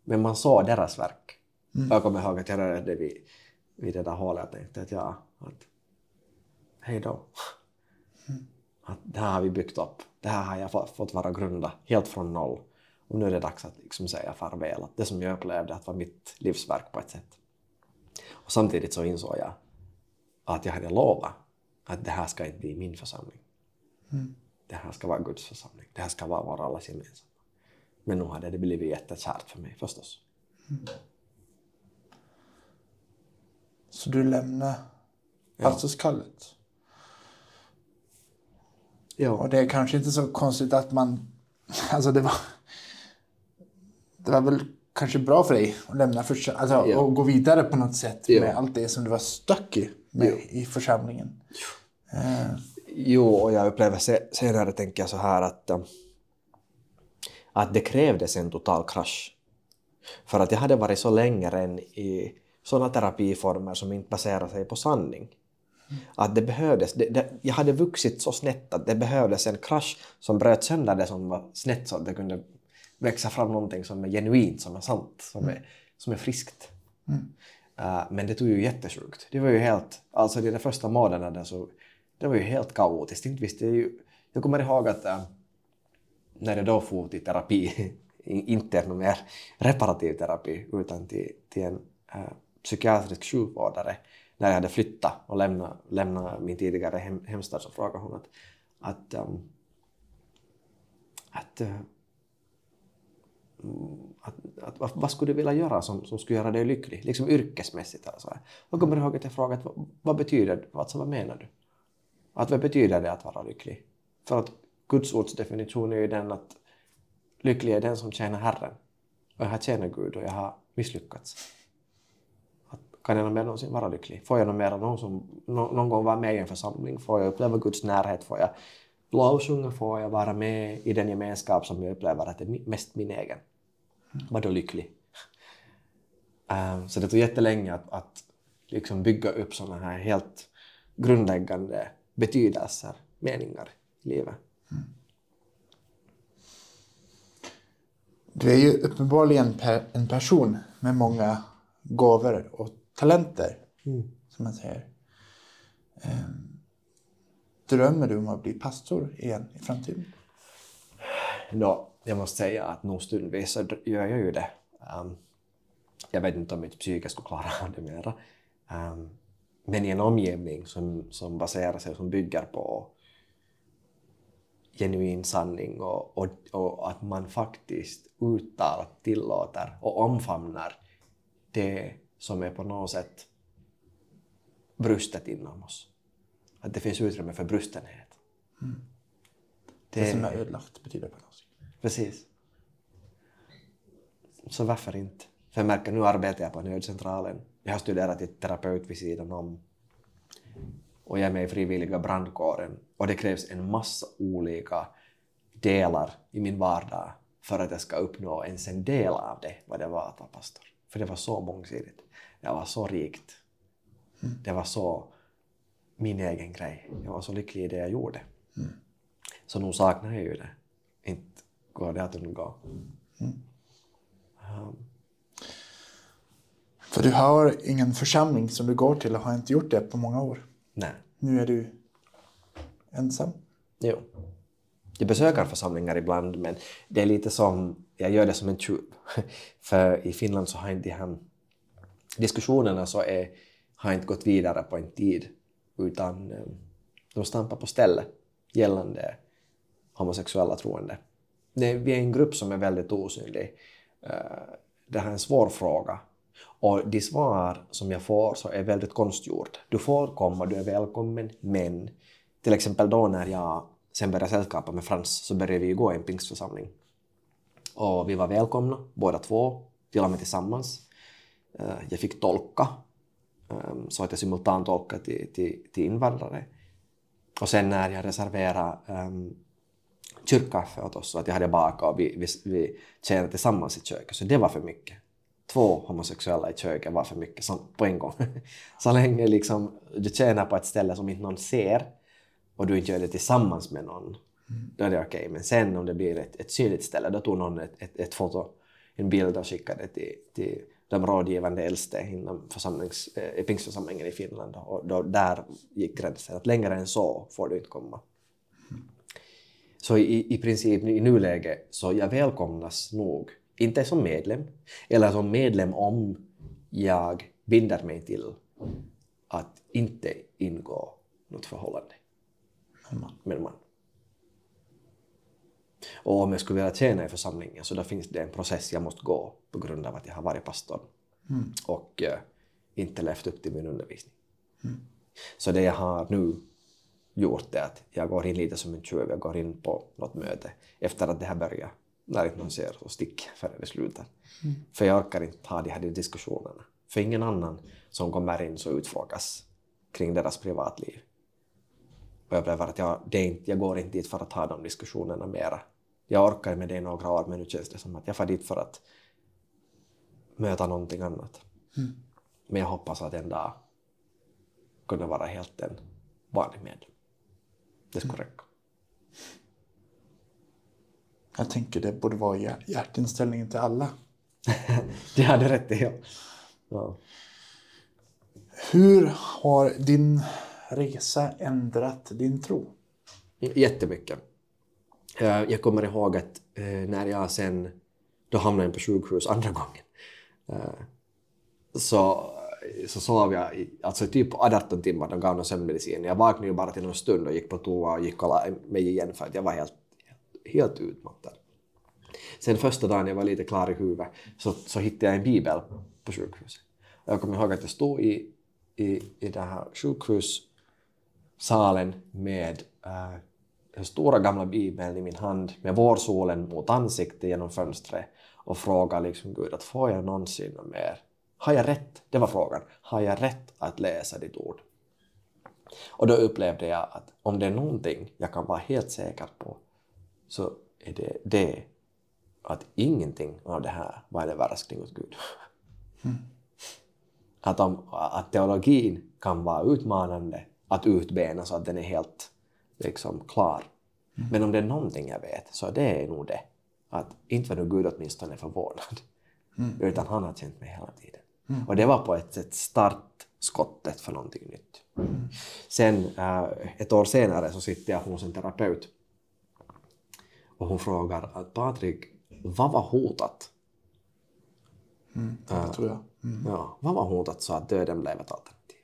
men man såg deras verk. Mm. Jag kommer ihåg att jag rörde vid, vid det där hålet och tänkte att ja, att hej då. Att det här har vi byggt upp. Det här har jag fått vara grunda helt från noll. Och nu är det dags att liksom säga farväl. Att det som jag upplevde att var mitt livsverk på ett sätt. Och samtidigt så insåg jag att jag hade lovat att det här ska inte bli min församling. Mm. Det här ska vara Guds församling. Det här ska vara vår allas gemensamma. Men nu hade det blivit jättekärt för mig förstås. Så du lämnar pastorskallet? Ja. Och det är kanske inte så konstigt att man... Alltså det var... Det var väl kanske bra för dig att lämna för, alltså, Ja. och gå vidare på något sätt Ja. med allt det som du var stuck i med, Ja. i församlingen. Eh, Jo, och jag upplever se- senare, tänker jag så här att, ähm, att det krävdes en total krasch. För att jag hade varit så länge redan i sådana terapiformer som inte baserar sig på sanning. Att det behövdes, det, det, jag hade vuxit så snett att det behövdes en krasch som bröt sönder det som var snett så att det kunde växa fram någonting som är genuint, som är sant, som är, som är friskt. Uh, men det tog ju jättesjukt. Det var ju helt, alltså de där första månaderna så, det var ju helt kaotiskt. Inte visste jag ju, jag kommer ihåg att äh, när jag då for till terapi, inte någon mer reparativ terapi utan till, till en äh, psykiatrisk sjukvårdare, när jag hade flyttat och lämnat, lämnat min tidigare hem, hemstad så frågade hon att, att, ähm, att att, att, att, vad, skulle du vilja göra som, som skulle göra dig lycklig, liksom yrkesmässigt eller så här. Jag kommer ihåg att jag frågade vad, vad betyder det, alltså vad menar du? Att vad betyder det att vara lycklig? För att Guds ords definition är ju den att lycklig är den som tjänar Herren. Och jag har tjänat Gud och jag har misslyckats. Att, kan jag någon mer någonsin vara lycklig? Får jag någon mer någon, som, någon, någon gång vara med i en församling? Får jag uppleva Guds närhet? Får jag lovsjunga? Får jag vara med i den gemenskap som jag upplever att är mest min egen? Var då lycklig? Ehm, så det tog jättelänge att, att liksom bygga upp sådana här helt grundläggande betydelser, meningar i livet. Du är ju uppenbarligen per, en person med många gåvor och talenter, som man säger. Eh, drömmer du om att bli pastor igen i framtiden? Nå, jag måste säga att nog stundvis så gör jag ju det. Ehm, jag vet inte om mitt psyke skulle klara av det mera. Ehm, men i en omgivning som, som baserar sig, som bygger på genuin sanning och, och, och att man faktiskt uttalat tillåter och omfamnar det som är på något sätt brustet inom oss. Att det finns utrymme för brustenhet. Det som är ödelagt betyder på något sätt. Precis. Så varför inte? För jag märker nu arbetar jag på nödcentralen. Jag har studerat till terapeut vid sidan om. Och jag är med i frivilliga brandkåren. Och det krävs en massa olika delar i min vardag för att jag ska uppnå ens en del av det, vad det var att vara pastor. För det var så mångsidigt. Det var så rikt. Det var så min egen grej. Jag var så lycklig i det jag gjorde. Så nog saknar jag ju det. Det att undgå. För du har ingen församling som du går till och har inte gjort det på många år. Nej. Nu är du ensam. Jo. Jag besöker församlingar ibland men det är lite som, jag gör det som en tjuv. För i Finland så har inte här diskussionerna så är, har inte gått vidare på en tid utan eh, de stampar på stället gällande homosexuella troende nej, vi är en grupp som är väldigt osynlig. Eh, det här är en svår fråga. Och de svar som jag får så är väldigt konstgjort. Du får komma, du är välkommen, men till exempel då när jag sen började sällskapa med Frans så började vi ju gå i en pingstförsamling. Och vi var välkomna, båda två, till och med tillsammans. Eh, jag fick tolka, ehm, så att jag simultantolkade till, till, till invandrare. Och sen när jag reserverade um, kyrkkaffe åt oss, och att jag hade bakat och vi, vi, vi tjänade tillsammans i köket, så det var för mycket. Två homosexuella i köket var för mycket som, på en gång. så länge liksom, du tjänar på ett ställe som inte någon ser och du inte gör det tillsammans med någon, då är det okej. Men sen om det blir ett, ett synligt ställe, då tog någon ett, ett, ett foto, en bild och skickade till, till de rådgivande äldste inom församlings, eh, pingstförsamlingen i Finland. Och då, där gick gränsen att längre än så får du inte komma. Så i, i princip i nuläget så jag välkomnas nog, inte som medlem, eller som medlem om jag binder mig till att inte ingå något förhållande med en man. Och om jag skulle vilja tjäna i församlingen så då finns det en process jag måste gå på grund av att jag har varit pastor och eh, inte levt upp till min undervisning. Så det jag har nu gjort är att jag går in lite som en tjuv, jag går in på något möte efter att det här börjar. När inte någon ser så stick förrän det slutar. För jag orkar inte ha de här diskussionerna. För ingen annan som kommer in så utfrågas kring deras privatliv. Och jag upplever att jag, det inte, jag går inte dit för att ha de diskussionerna mera. Jag orkar med det i några år men nu känns det som att jag får dit för att möta någonting annat. Men jag hoppas att en dag kunna vara helt en vanlig medlem. Det skulle räcka. Jag tänker det borde vara hjär- hjärtinställningen till alla. Det hade rätt i. Ja. Ja. Hur har din resa ändrat din tro? Jättemycket. Eh, Jag kommer ihåg att eh, när jag sen då hamnade jag på sjukhus andra gången eh, så, så sov jag i, alltså typ 18 timmar, de gav någon sömnmedicin. Jag vaknade ju bara till någon stund och gick på toa och gick och la mig igen för att jag var helt, helt utmattad. Sen första dagen jag var lite klar i huvudet så, så hittade jag en bibel på sjukhuset. Jag kommer ihåg att jag stod i, i, i den här sjukhussalen med äh, den stora gamla bibeln i min hand med vårsolen mot ansiktet genom fönstret och frågade liksom Gud att får jag någonsin mer? Har jag rätt? Det var frågan. Har jag rätt att läsa ditt ord? Och då upplevde jag att om det är någonting jag kan vara helt säker på så är det det att ingenting av det här var en överraskning hos Gud. Att, om, att teologin kan vara utmanande att utbena så att den är helt liksom klar. Men om det är någonting jag vet så det är nog det. Att inte var nu Gud åtminstone förvånad. Utan han har känt mig hela tiden. Och det var på ett sätt startskottet för någonting nytt. Sen äh, ett år senare så sitter jag hos en terapeut och hon frågar att Patrik, vad var hotat? Det tror jag. Ja, vad var hotat så att döden blev ett alternativ?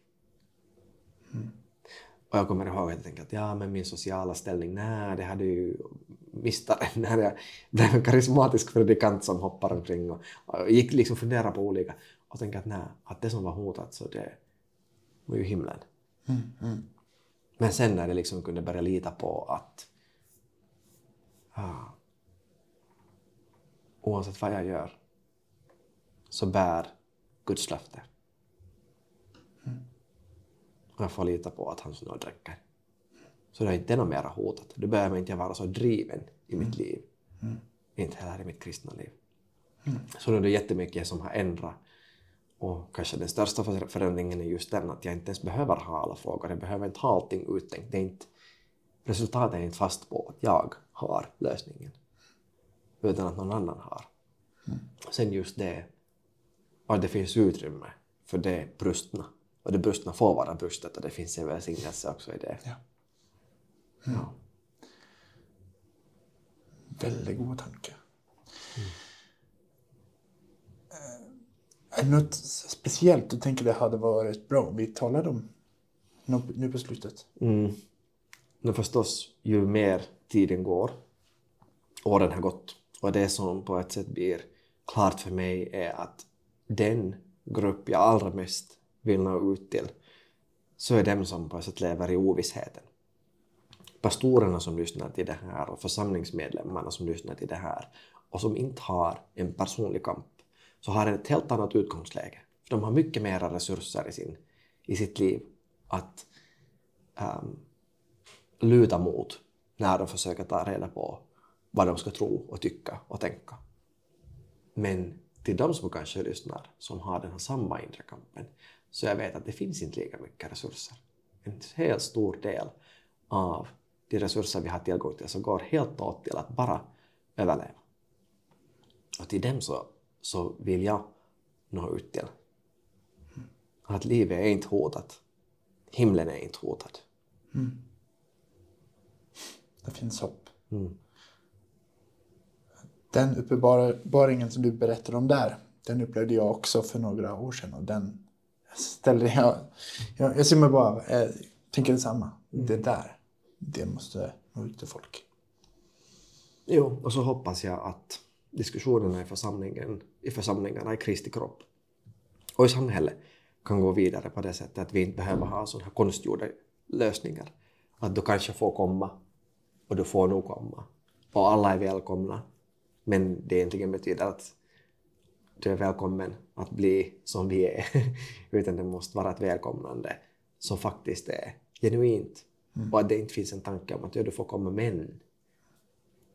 Och jag kommer ihåg att jag tänkte att ja, men min sociala ställning, nej, det hade ju mistat när jag blev en karismatisk predikant som hoppar omkring och, och gick liksom fundera på olika och tänkte att nej, att det som var hotat så det var ju himlen. Men sen när det liksom kunde börja lita på att ah, oavsett vad jag gör så bär Guds löfte. Och jag får lita på att hans nåd räcker. Så det är inte något mera hotat. Då behöver inte jag vara så driven i mitt liv. Inte heller i mitt kristna liv. Så nu är det jättemycket som har ändrat. Och kanske den största för- förändringen är just den att jag inte ens behöver ha alla frågor. Jag behöver inte ha allting uttänkt. Det är inte, resultatet är inte fast på att jag har lösningen. Utan att någon annan har. Sen just det att det finns utrymme för det brustna. Och det brustna får vara brustet och det finns en välsignelse också i det. Ja. Ja. Väldigt god tanke. Eh, Är det något speciellt du tänker det hade varit bra om vi talade om nu på slutet? Mm. Men förstås, ju mer tiden går, åren har gått, och det som på ett sätt blir klart för mig är att den grupp jag allra mest vill nå ut till, så är dem som på ett sätt lever i ovissheten. Pastorerna som lyssnar till det här och församlingsmedlemmarna som lyssnar till det här och som inte har en personlig kamp, så har ett helt annat utgångsläge. För de har mycket mera resurser i, sin, i sitt liv att ehm, um, luta mot när de försöker ta reda på vad de ska tro och tycka och tänka. Men till de som kanske lyssnar, som har den här samma inre kampen, så jag vet att det finns inte lika mycket resurser. En helt stor del av de resurser vi har tillgång till så går helt åt till att bara överleva. Och till dem så, så vill jag nå ut till att livet är inte hotat. Himlen är inte hotad. Det finns hopp. Mm. Den uppenbaringen som du berättade om där, den upplevde jag också för några år sedan. Och den ställde jag... Jag, jag ser mig bara, jag tänker detsamma. Det där, det måste nå ut till folk. Jo, och så hoppas jag att diskussionerna i, församlingen, i församlingarna i Kristi kropp och i samhället kan gå vidare på det sättet att vi inte behöver ha sådana här konstgjorda lösningar. Att du kanske får komma och du får nog komma. Och alla är välkomna. Men det egentligen betyder att du är välkommen att bli som vi är. Utan det måste vara ett välkomnande som faktiskt är genuint. Mm. Och att det inte finns en tanke om att ja, du får komma men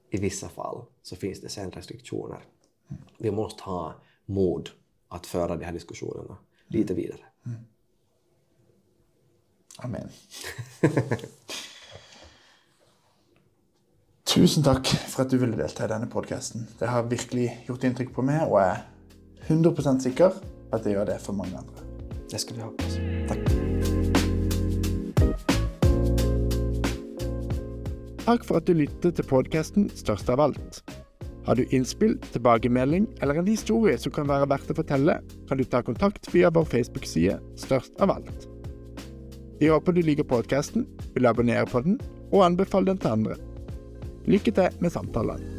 i vissa fall så finns det sen restriktioner. Mm. Vi måste ha mod att föra de här diskussionerna lite vidare. Mm. Amen. Tusen tack för att du ville delta i denne podcasten. Det har virkelig gjort inntrykk på meg, og jeg er 100 sikker på at det gjør det for mange andre. Det skal vi hoppas. Tack. Takk for at du lyttet til podkasten Størst av alt. Har du innspill, tilbakemelding eller en historie som kan være verdt å fortelle, kan du ta kontakt via vår Facebook-side Størst av alt. Vi håper du liker podkasten, vil abonnere på den og anbefale den til andre. Lykke til med samtalen.